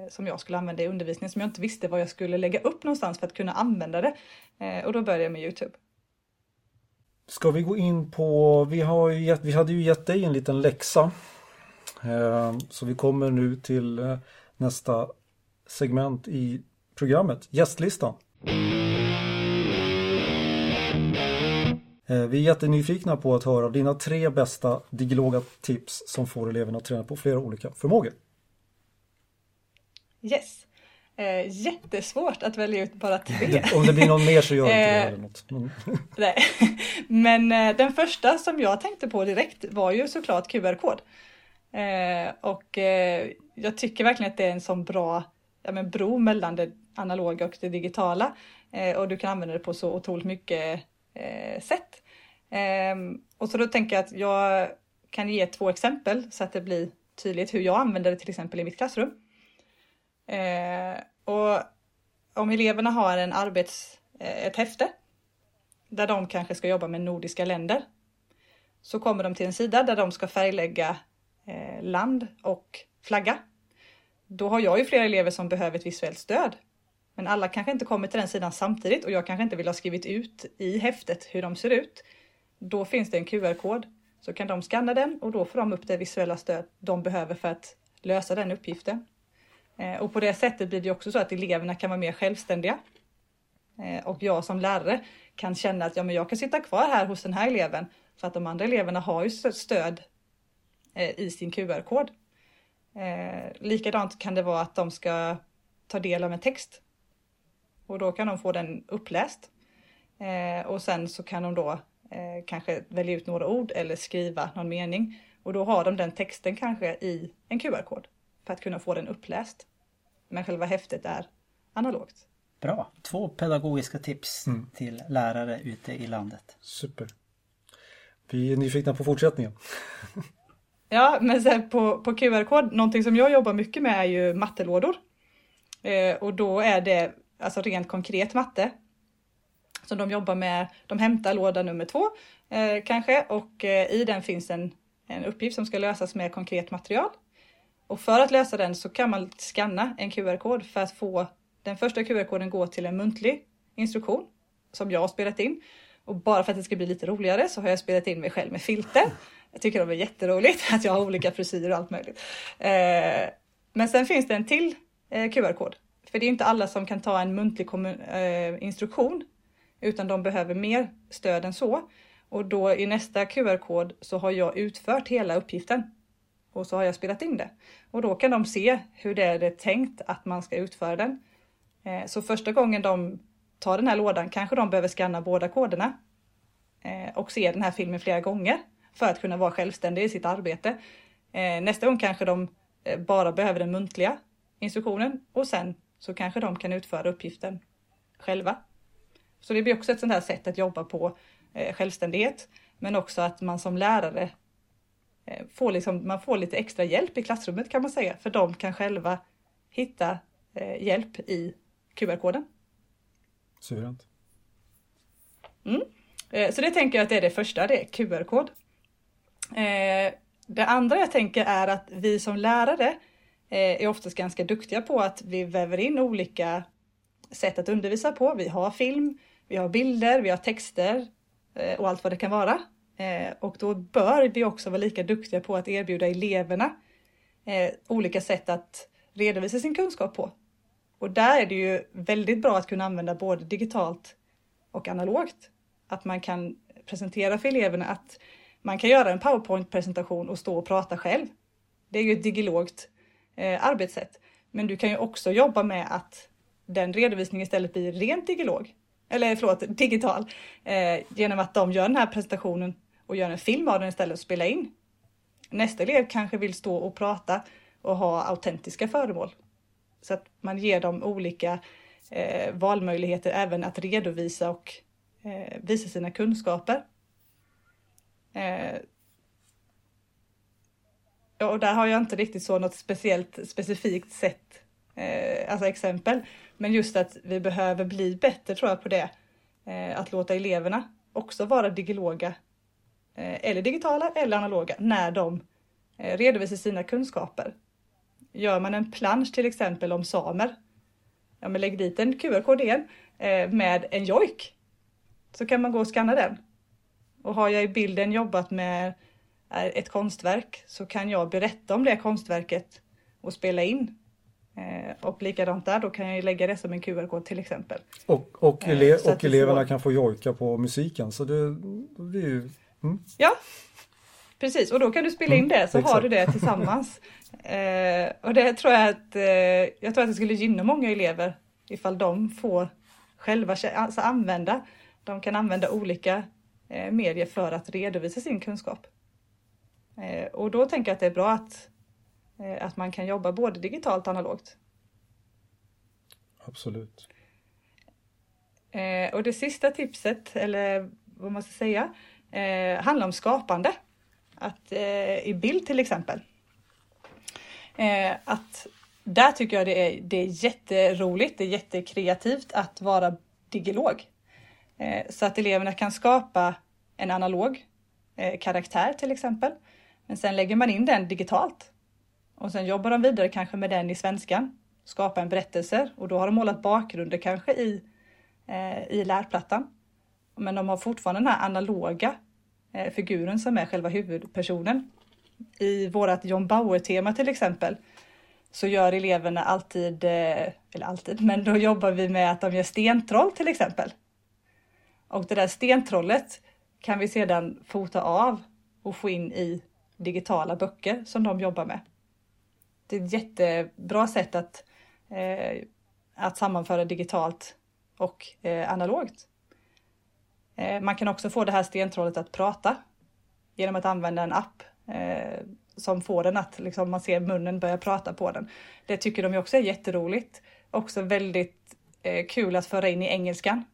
som jag skulle använda i undervisningen som jag inte visste vad jag skulle lägga upp någonstans för att kunna använda det. Och då började jag med Youtube. Ska vi gå in på, vi, har gett, vi hade ju gett dig en liten läxa. Ehm, så vi kommer nu till eh, nästa segment i programmet, gästlistan. Eh, vi är jättenyfikna på att höra dina tre bästa digiloga tips som får eleverna att träna på flera olika förmågor. Yes. Eh, jättesvårt att välja ut bara tre. Om det blir någon mer så gör inte det. Eller något. Mm. Nej. Men eh, den första som jag tänkte på direkt var ju såklart QR-kod. Eh, och eh, jag tycker verkligen att det är en sån bra ja, men bro mellan det analoga och det digitala. Eh, och du kan använda det på så otroligt mycket eh, sätt. Ehm, och så då tänker jag att jag kan ge två exempel så att det blir tydligt hur jag använder det till exempel i mitt klassrum. Eh, och om eleverna har en arbets, eh, ett häfte där de kanske ska jobba med nordiska länder så kommer de till en sida där de ska färglägga eh, land och flagga. Då har jag ju flera elever som behöver ett visuellt stöd. Men alla kanske inte kommer till den sidan samtidigt och jag kanske inte vill ha skrivit ut i häftet hur de ser ut. Då finns det en QR-kod. Så kan de scanna den och då får de upp det visuella stöd de behöver för att lösa den uppgiften. Eh, och på det sättet blir det också så att eleverna kan vara mer självständiga. Eh, och jag som lärare kan känna att ja, men jag kan sitta kvar här hos den här eleven för att de andra eleverna har ju stöd eh, i sin QR-kod. Likadant kan det vara att de ska ta del av en text och då kan de få den uppläst. Och sen så kan de då kanske välja ut några ord eller skriva någon mening och då har de den texten kanske i en QR-kod för att kunna få den uppläst men själva häftet är analogt. Bra! Två pedagogiska tips mm. till lärare ute i landet. Super! Vi är nyfikna på fortsättningen. ja, men sen på, på QR-kod, någonting som jag jobbar mycket med är ju mattelådor. Eh, och då är det alltså rent konkret matte. Så de jobbar med, de hämtar låda nummer två eh, kanske och eh, i den finns en, en uppgift som ska lösas med konkret material. Och för att lösa den så kan man skanna en QR-kod för att få den första QR-koden gå till en muntlig instruktion som jag har spelat in. Och bara för att det ska bli lite roligare så har jag spelat in mig själv med filter. Jag tycker det är jätteroligt att jag har olika frisyrer och allt möjligt. Eh, men sen finns det en till eh, QR-kod. För det är inte alla som kan ta en muntlig eh, instruktion utan de behöver mer stöd än så. Och då i nästa QR-kod så har jag utfört hela uppgiften och så har jag spelat in det. Och då kan de se hur det är tänkt att man ska utföra den. Eh, så första gången de tar den här lådan kanske de behöver skanna båda koderna eh, och se den här filmen flera gånger för att kunna vara självständiga i sitt arbete. Eh, nästa gång kanske de bara behöver den muntliga instruktionen och sen så kanske de kan utföra uppgiften själva. Så det blir också ett sånt här sätt att jobba på självständighet, men också att man som lärare får, liksom, man får lite extra hjälp i klassrummet kan man säga, för de kan själva hitta hjälp i QR-koden. Suveränt. Mm. Eh, så det tänker jag att det är det första, det är QR-kod. Eh, det andra jag tänker är att vi som lärare eh, är oftast ganska duktiga på att vi väver in olika sätt att undervisa på. Vi har film, vi har bilder, vi har texter och allt vad det kan vara. Eh, och då bör vi också vara lika duktiga på att erbjuda eleverna eh, olika sätt att redovisa sin kunskap på. Och där är det ju väldigt bra att kunna använda både digitalt och analogt. Att man kan presentera för eleverna att man kan göra en powerpoint-presentation och stå och prata själv. Det är ju ett digilogt eh, arbetssätt. Men du kan ju också jobba med att den redovisningen istället blir rent digilog. Eller förlåt, digital. Eh, genom att de gör den här presentationen och gör en film av den istället och spelar in. Nästa elev kanske vill stå och prata och ha autentiska föremål så att man ger dem olika eh, valmöjligheter även att redovisa och eh, visa sina kunskaper. Eh, och där har jag inte riktigt så något speciellt specifikt sätt, eh, alltså exempel. Men just att vi behöver bli bättre tror jag på det. Eh, att låta eleverna också vara digiloga eller digitala eller analoga när de eh, redovisar sina kunskaper. Gör man en plansch till exempel om samer, ja men lägg dit en QR-kod igen eh, med en jojk. Så kan man gå och scanna den. Och har jag i bilden jobbat med eh, ett konstverk så kan jag berätta om det konstverket och spela in. Eh, och likadant där, då kan jag lägga det som en QR-kod till exempel. Och, och, ele eh, och eleverna får... kan få jojka på musiken så det, det är ju... Mm. Ja, precis och då kan du spela in mm, det så mm, har du det tillsammans. Eh, och det tror jag att, eh, jag tror att det skulle gynna många elever ifall de får själva alltså använda, de kan använda olika eh, medier för att redovisa sin kunskap. Eh, och då tänker jag att det är bra att, eh, att man kan jobba både digitalt och analogt. Absolut. Eh, och det sista tipset, eller vad man ska säga, Eh, handlar om skapande. Att eh, i bild till exempel Eh, att där tycker jag det är, det är jätteroligt, det är jättekreativt att vara digilog. Eh, så att eleverna kan skapa en analog eh, karaktär till exempel. Men sen lägger man in den digitalt. Och sen jobbar de vidare kanske med den i svenskan. Skapa en berättelse och då har de målat bakgrunder kanske i, eh, i lärplattan. Men de har fortfarande den här analoga eh, figuren som är själva huvudpersonen i vårat John Bauer-tema till exempel så gör eleverna alltid, eh, eller alltid, men då jobbar vi med att de gör stentroll till exempel. Och det där stentrollet kan vi sedan fota av och få in i digitala böcker som de jobbar med. Det är ett jättebra sätt att, eh, att sammanföra digitalt och eh, analogt. Eh, man kan också få det här stentrollet att prata genom att använda en app eh, som får den att liksom, man ser munnen börja prata på den. Det tycker de ju också är jätteroligt. Också väldigt eh, kul att föra in i engelskan.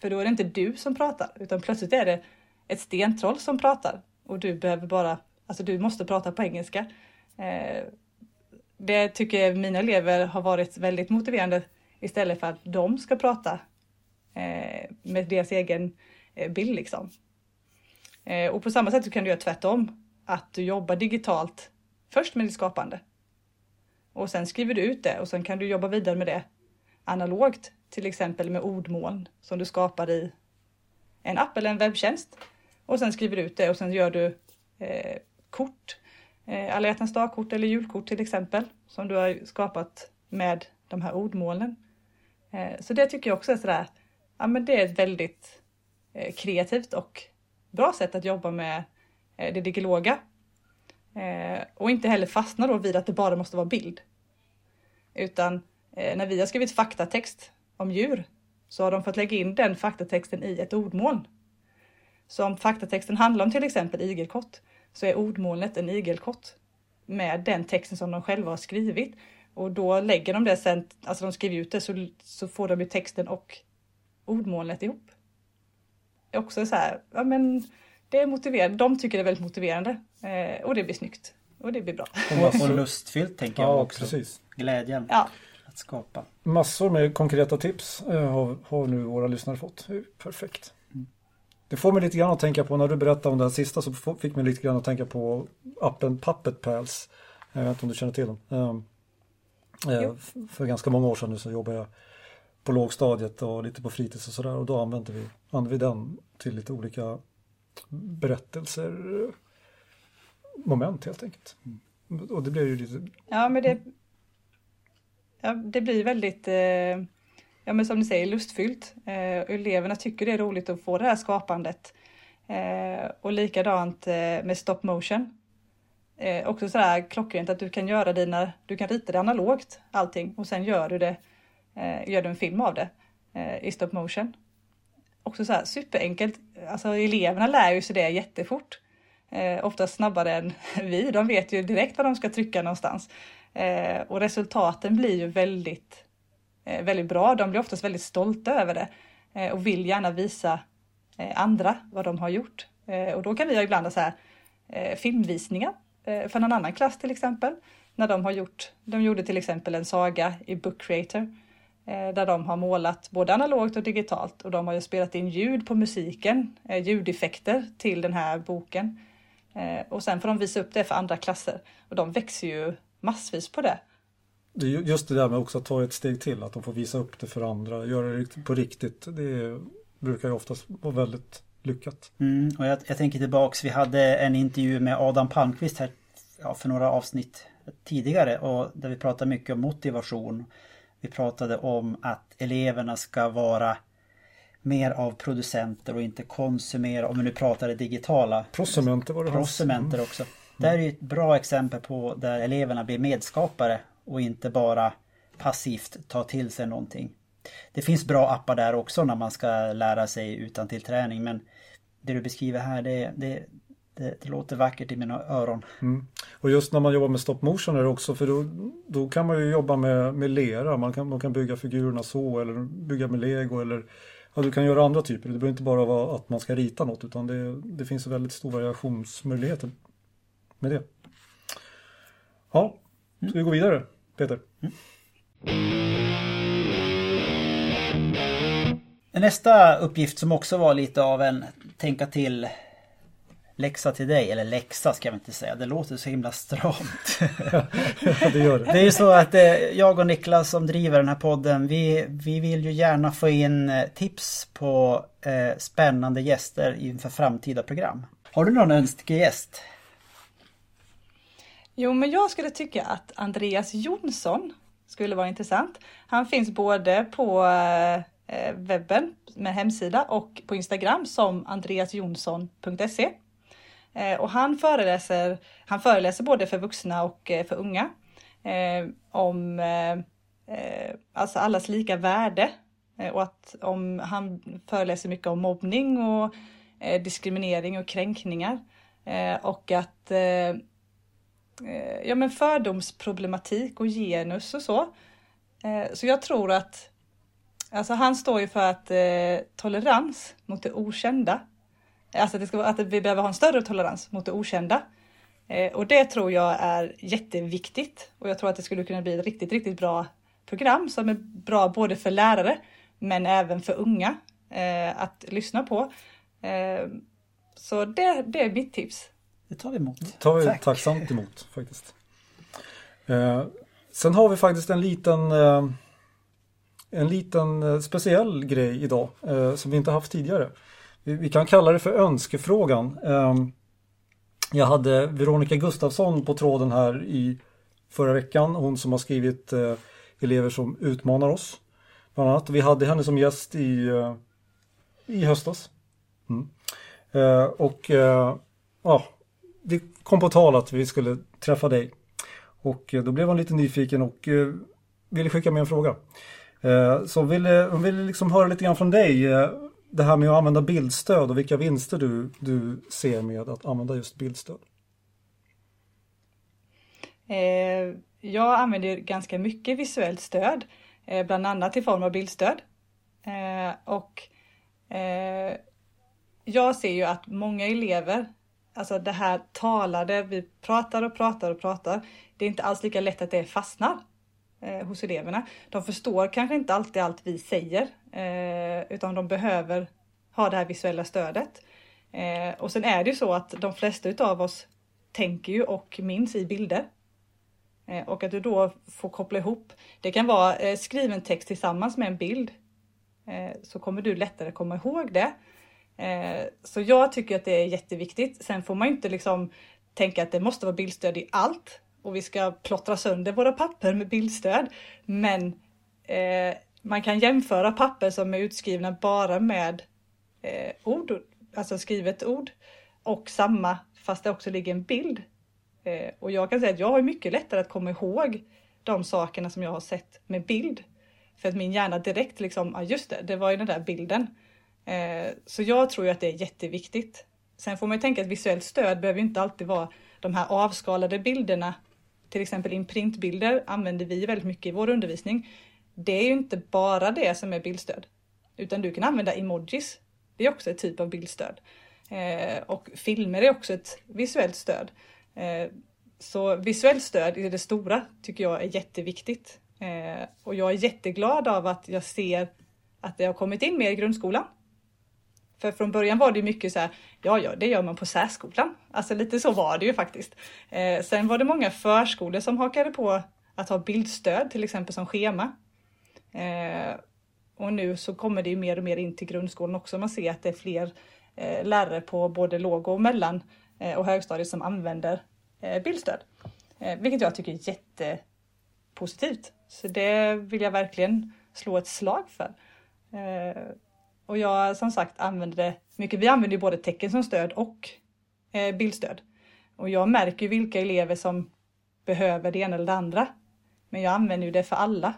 För då är det inte du som pratar utan plötsligt är det ett stentroll som pratar och du behöver bara, alltså du måste prata på engelska. Eh, det tycker mina elever har varit väldigt motiverande istället för att de ska prata Eh, med deras egen eh, bild liksom. Eh, och på samma sätt så kan du göra tvärtom. Att du jobbar digitalt först med ditt skapande. Och sen skriver du ut det och sen kan du jobba vidare med det analogt, till exempel med ordmoln som du skapar i en app eller en webbtjänst. Och sen skriver du ut det och sen gör du eh, kort, eh, alla hjärtans dagkort eller julkort till exempel, som du har skapat med de här ordmålen. Eh, så det tycker jag också är sådär, ja men det är ett väldigt eh, kreativt och bra sätt att jobba med eh, det digiloga. Eh, och inte heller fastna då vid att det bara måste vara bild. Utan eh, när vi har skrivit faktatext om djur så har de fått lägga in den faktatexten i ett ordmoln. Så om faktatexten handlar om till exempel igelkott så är ordmolnet en igelkott med den texten som de själva har skrivit. Och då lägger de det sen, alltså de skriver ut det så, så får de ju texten och ordmolnet ihop. Också så här, ja men det är motiverande. De tycker det är väldigt motiverande eh, och det blir snyggt och det blir bra. Och, och lustfyllt tänker jag Ja, också. precis. Glädjen Ja, att skapa. Massor med konkreta tips eh, har, har nu våra lyssnare fått. Det är Perfekt. Det får mig lite grann att tänka på, när du berättade om det här sista så fick mig lite grann att tänka på appen Puppet Pals. Jag vet inte om du känner till den. Ehm, eh, För ganska många år sedan nu så jobbade jag på lågstadiet och lite på fritids och sådär och då använde vi, använde vi den till lite olika berättelser, moment helt enkelt. Och det blev ju lite ja men det, ja, det blir väldigt, eh, ja men som ni säger, lustfyllt. Eh, eleverna tycker det är roligt att få det här skapandet. Eh, och likadant eh, med stop motion. Eh, också sådär klockrent att du kan göra dina, du kan rita det analogt allting och sen gör du det, eh, gör du en film av det eh, i stop motion. Också så här superenkelt, alltså eleverna lär ju sig det jättefort. Eh, oftast snabbare än vi, de vet ju direkt var de ska trycka någonstans. Eh, och resultaten blir ju väldigt, eh, väldigt bra. De blir oftast väldigt stolta över det eh, och vill gärna visa eh, andra vad de har gjort. Eh, och då kan vi ibland ha så här, eh, filmvisningar eh, för någon annan klass till exempel. När de har gjort, de gjorde till exempel en saga i Book Creator eh, där de har målat både analogt och digitalt och de har ju spelat in ljud på musiken, eh, ljudeffekter till den här boken. Eh, och sen får de visa upp det för andra klasser och de växer ju massvis på det. Det är ju just det där med också att ta ett steg till, att de får visa upp det för andra, göra det på riktigt. Det brukar ju oftast vara väldigt lyckat. Mm, och jag, jag tänker tillbaks, vi hade en intervju med Adam Palmqvist här ja, för några avsnitt tidigare och där vi pratade mycket om motivation. Vi pratade om att eleverna ska vara mer av producenter och inte konsumera, om vi nu pratar det digitala. Prosumenter var det Prosumenter också. Det här är ett bra exempel på där eleverna blir medskapare och inte bara passivt ta till sig någonting. Det finns bra appar där också när man ska lära sig utan till träning men det du beskriver här det, det, det, det låter vackert i mina öron. Mm. Och just när man jobbar med stop motion är det också, för då, då kan man ju jobba med, med lera. Man kan, man kan bygga figurerna så eller bygga med lego eller ja, du kan göra andra typer. Det behöver inte bara vara att man ska rita något utan det, det finns väldigt stora variationsmöjligheter med det. Ja, ska vi gå vidare Peter? Nästa uppgift som också var lite av en tänka till läxa till dig, eller läxa ska jag inte säga, det låter så himla stramt. Ja, det gör det. Det är ju så att eh, jag och Niklas som driver den här podden, vi, vi vill ju gärna få in eh, tips på eh, spännande gäster inför framtida program. Har du någon önskegäst? Jo, men jag skulle tycka att Andreas Jonsson skulle vara intressant. Han finns både på eh, webben med hemsida och på Instagram som andreasjonsson.se. Eh, och han föreläser, han föreläser både för vuxna och eh, för unga eh, om eh, eh alltså allas lika värde och att om han föreläser mycket om mobbning och eh, diskriminering och kränkningar eh, och att eh, ja, men fördomsproblematik och genus och så. Eh, så jag tror att alltså han står ju för att eh, tolerans mot det okända. Alltså att, det ska vara, att vi behöver ha en större tolerans mot det okända. Eh, och det tror jag är jätteviktigt. Och jag tror att det skulle kunna bli ett riktigt, riktigt bra program som är bra både för lärare men även för unga eh, att lyssna på. Eh, så det, det är mitt tips. Det tar vi emot. tar vi Tack. tacksamt emot faktiskt. Eh, sen har vi faktiskt en liten eh, en liten eh, speciell grej idag eh, som vi inte haft tidigare. Vi, kan kalla det för önskefrågan. Ehm, jag hade Veronica Gustafsson på tråden här i förra veckan. Hon som har skrivit eh, elever som utmanar oss. Bland annat. Vi hade henne som gäst i, eh, i höstas. Mm. Eh, och ja, det kom på tal att vi skulle träffa dig. Och då blev hon lite nyfiken och ville skicka med en fråga. Så hon ville, hon ville liksom höra lite grann från dig. Det här med att använda bildstöd och vilka vinster du, du ser med att använda just bildstöd. Eh, jag använder ganska mycket visuellt stöd, eh, bland annat i form av bildstöd. Eh, och eh, jag ser ju att många elever, alltså det här talade, vi pratar och pratar och pratar. Det är inte alls lika lätt att det fastnar eh, hos eleverna. De förstår kanske inte alltid allt vi säger, eh, utan de behöver ha det här visuella stödet. Eh, och sen är det ju så att de flesta utav oss tänker ju och minns i bilder. Eh, Och att du då får koppla ihop. Det kan vara eh, skriven text tillsammans med en bild. Eh, Så kommer du lättare komma ihåg det. Eh, Så jag tycker att det är jätteviktigt. Sen får man ju inte liksom tänka att det måste vara bildstöd i allt. Och vi ska plottra sönder våra papper med bildstöd. Men eh, man kan jämföra papper som är utskrivna bara med eh, ord, alltså skrivet ord. Och samma fast det också ligger en bild. Eh, och jag kan säga att jag har mycket lättare att komma ihåg de sakerna som jag har sett med bild. För att min hjärna direkt liksom, ja just det, det var ju den där bilden. Eh, så jag tror ju att det är jätteviktigt. Sen får man ju tänka att visuellt stöd behöver ju inte alltid vara de här avskalade bilderna. Till exempel imprintbilder använder vi väldigt mycket i vår undervisning. Det är ju inte bara det som är bildstöd. Utan du kan använda emojis. Det är också ett typ av bildstöd. Eh, och filmer är också ett visuellt stöd. Eh, så visuellt stöd i det stora tycker jag är jätteviktigt. Eh, och jag är jätteglad av att jag ser att det har kommit in mer i grundskolan. För från början var det mycket så här, ja, ja, det gör man på särskolan. Alltså lite så var det ju faktiskt. Eh, sen var det många förskolor som hakade på att ha bildstöd, till exempel som schema. Eh, och nu så kommer det ju mer och mer in till grundskolan också. Man ser att det är fler eh, lärare på både låg och mellan eh, och högstadiet som använder eh, bildstöd. Eh, vilket jag tycker är jättepositivt. Så det vill jag verkligen slå ett slag för. Eh, och jag som sagt använder det mycket. Vi använder ju både tecken som stöd och eh, bildstöd. Och jag märker ju vilka elever som behöver det ena eller det andra. Men jag använder ju det för alla.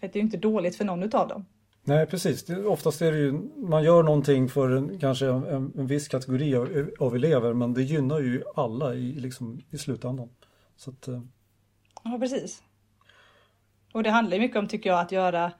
För det är ju inte dåligt för någon utav dem. Nej precis, det, oftast är det ju, man gör någonting för en, kanske en, en viss kategori av, av elever men det gynnar ju alla i, liksom, i slutändan. Så att, eh, Ja, precis. Och det handlar ju mycket om, tycker jag, att göra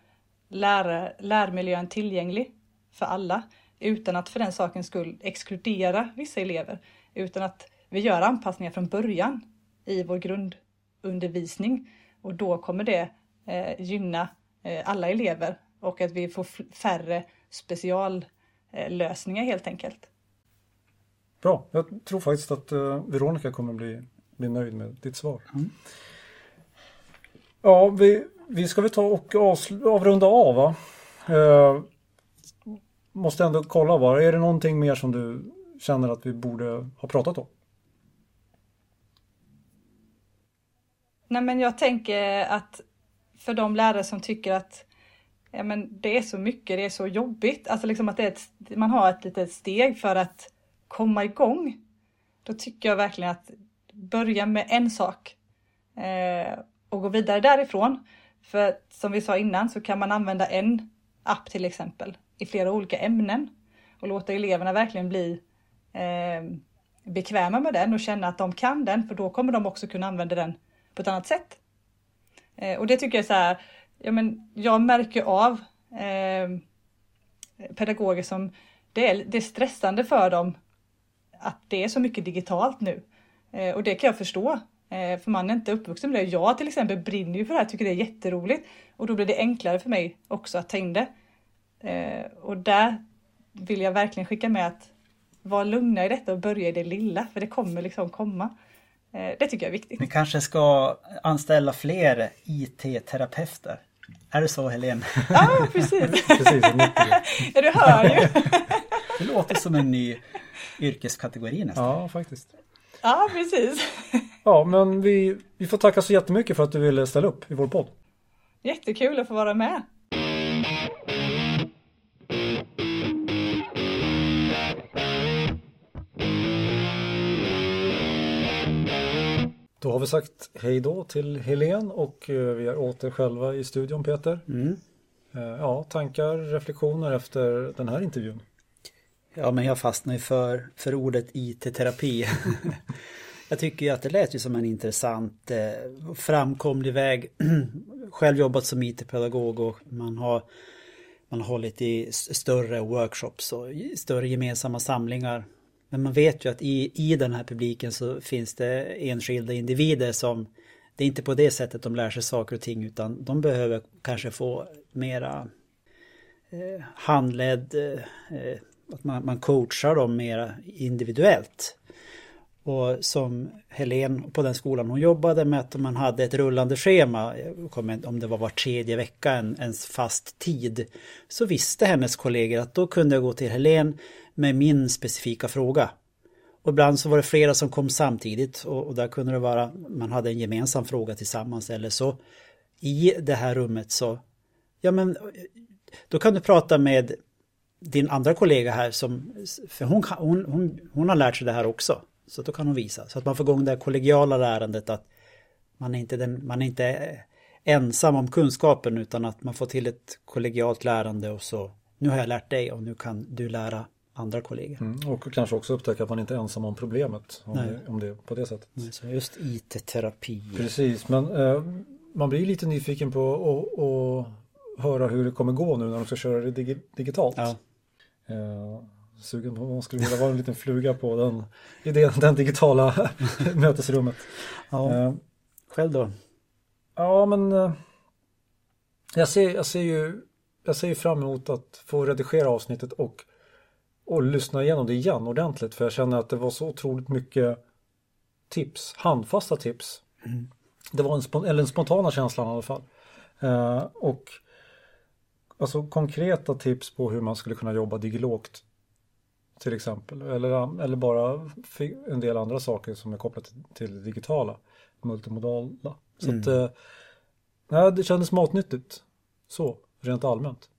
lär, lärmiljön tillgänglig för alla utan att för den sakens skull exkludera vissa elever. Utan att vi gör anpassningar från början i vår grundundervisning och då kommer det eh, gynna eh, alla elever och att vi får färre speciallösningar helt enkelt. bra, jag tror faktiskt att eh, Veronica kommer bli, bli nöjd med ditt svar. Ja, vi, vi ska väl ta och avrunda av va? Måste ändå kolla bara, är det någonting mer som du känner att vi borde ha pratat om? Nej, men jag tänker att för de lärare som tycker att ja, men det är så mycket, det är så jobbigt, alltså liksom att det är ett, man har ett litet steg för att komma igång. Då tycker jag verkligen att börja med en sak eh, och gå vidare därifrån. För som vi sa innan så kan man använda en app till exempel i flera olika ämnen och låta eleverna verkligen bli eh, bekväma med den och känna att de kan den för då kommer de också kunna använda den på ett annat sätt. Eh, och det tycker jag är så här, ja men jag märker av eh, pedagoger som det är, det är stressande för dem att det är så mycket digitalt nu. Eh, och det kan jag förstå. Eh, för man är inte uppvuxen med det. Jag till exempel brinner ju för det här, tycker det är jätteroligt. Och då blir det enklare för mig också att ta in det. Eh, och där vill jag verkligen skicka med att var lugna i detta och börja i det lilla, för det kommer liksom komma. Eh, det tycker jag är viktigt. Ni kanske ska anställa fler IT-terapeuter? Är det så Helene? Ja, precis. Precis, nyckel. ja, du hör ju. Det låter som en ny yrkeskategori nästan. Ja, faktiskt. Ja, precis. Ja, men vi, vi får tacka så jättemycket för att du ville ställa upp i vår podd. Jättekul att få vara med. Då har vi sagt hej då till Helen och eh, vi är åter själva i studion Peter. Mm. Eh, Ja, tankar, reflektioner efter den här intervjun. Ja, men jag fastnar ju för, för ordet IT-terapi. jag tycker ju att det lät ju som en intressant eh, framkomlig väg. Själv jobbat som IT-pedagog och man har, man har hållit i större workshops och större gemensamma samlingar. Men man vet ju att i, i den här publiken så finns det enskilda individer som det är inte på det sättet de lär sig saker och ting utan de behöver kanske få mera eh, handledd, eh, eh att man, man coachar dem mera individuellt. Och som Helen på den skolan hon jobbade med att man hade ett rullande schema, om det var var tredje vecka, en, en fast tid. Så visste hennes kollegor att då kunde jag gå till Helen med min specifika fråga. Och ibland så var det flera som kom samtidigt och, och där kunde det vara, man hade en gemensam fråga tillsammans eller så. I det här rummet så, ja men då kan du prata med din andra kollega här som, för hon, hon, hon, hon har lärt sig det här också. Så då kan hon visa. Så att man får igång det här kollegiala lärandet att man är inte, den, man är inte ensam om kunskapen utan att man får till ett kollegialt lärande och så nu har jag lärt dig och nu kan du lära andra kollegor. Mm, och kanske också upptäcka att man inte är ensam om problemet. Om, Nej. det, om det på det sättet. Så just IT-terapi. Precis, men eh, man blir lite nyfiken på att att höra hur det kommer gå nu när de ska köra det digi- digitalt. Ja. Eh, sugen på man skulle vilja vara en liten fluga på den, i det, den digitala mötesrummet. ja. Eh, Själv då? ja, men eh, jag, ser, jag, ser ju, jag ser ju fram emot att få redigera avsnittet och, och lyssna igenom det igen ordentligt. För jag känner att det var så otroligt mycket tips, handfasta tips. Det var en, spon- eller en spontana känslan i alla fall. Eh, och alltså konkreta tips på hur man skulle kunna jobba digilogt till exempel. Eller, eller bara en del andra saker som är kopplat till, det digitala, multimodala. Så att, eh, det kändes matnyttigt. Så, rent allmänt.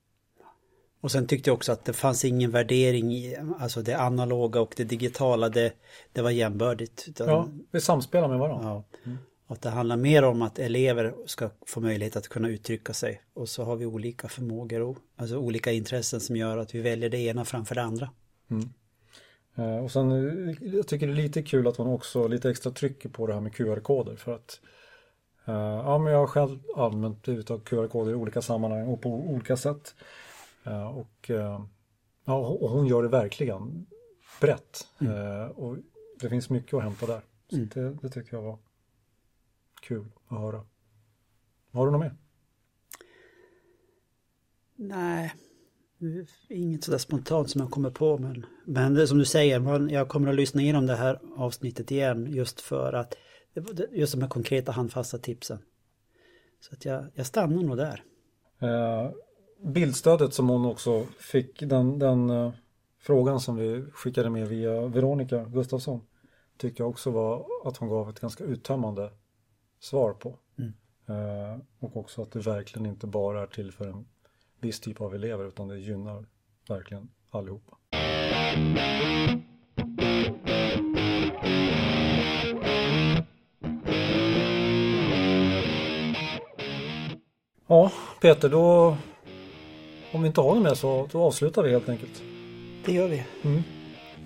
Och sen tyckte jag också att det fanns ingen värdering i alltså det analoga och det digitala. Det, det var jämbördigt. Utan, Ja, vi samspelar med varandra. Ja. Att det handlar mer om att elever ska få möjlighet att kunna uttrycka sig. Och så har vi olika förmågor och alltså olika intressen som gör att vi väljer det ena framför det andra. Eh, Och sen, eh, jag tycker det är lite kul att hon också lite extra trycker på det här med QR-koder för att eh, ja, men jag har själv använt utav QR-koder i olika sammanhang och på olika sätt. Eh, Och, eh, ja, och hon gör det verkligen brett. Eh, Och det finns mycket att hämta där. Så det, det tycker jag var kul att höra. Har du något mer? Nej, inget sådär spontant som jag kommer på. Men, men som du säger, man, jag kommer att lyssna igenom det här avsnittet igen just för att just de här konkreta handfasta tipsen. Så att jag, jag stannar nog där. Eh, bildstödet som hon också fick, den, den eh, frågan som vi skickade med via Veronica Gustafsson tycker jag också var att hon gav ett ganska uttömmande svar på. Eh, och också att det verkligen inte bara är till för en viss typ av elever utan det gynnar verkligen allihopa. Ja, Peter, då om vi inte har något mer så då avslutar vi helt enkelt. Det gör vi. Mm.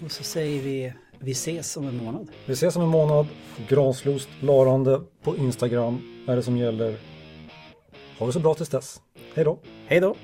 Och så säger vi vi ses om en månad. Vi ses om en månad. Granslust Larande på Instagram är det som gäller. Ha det så bra tills dess. Hej då! Hej då!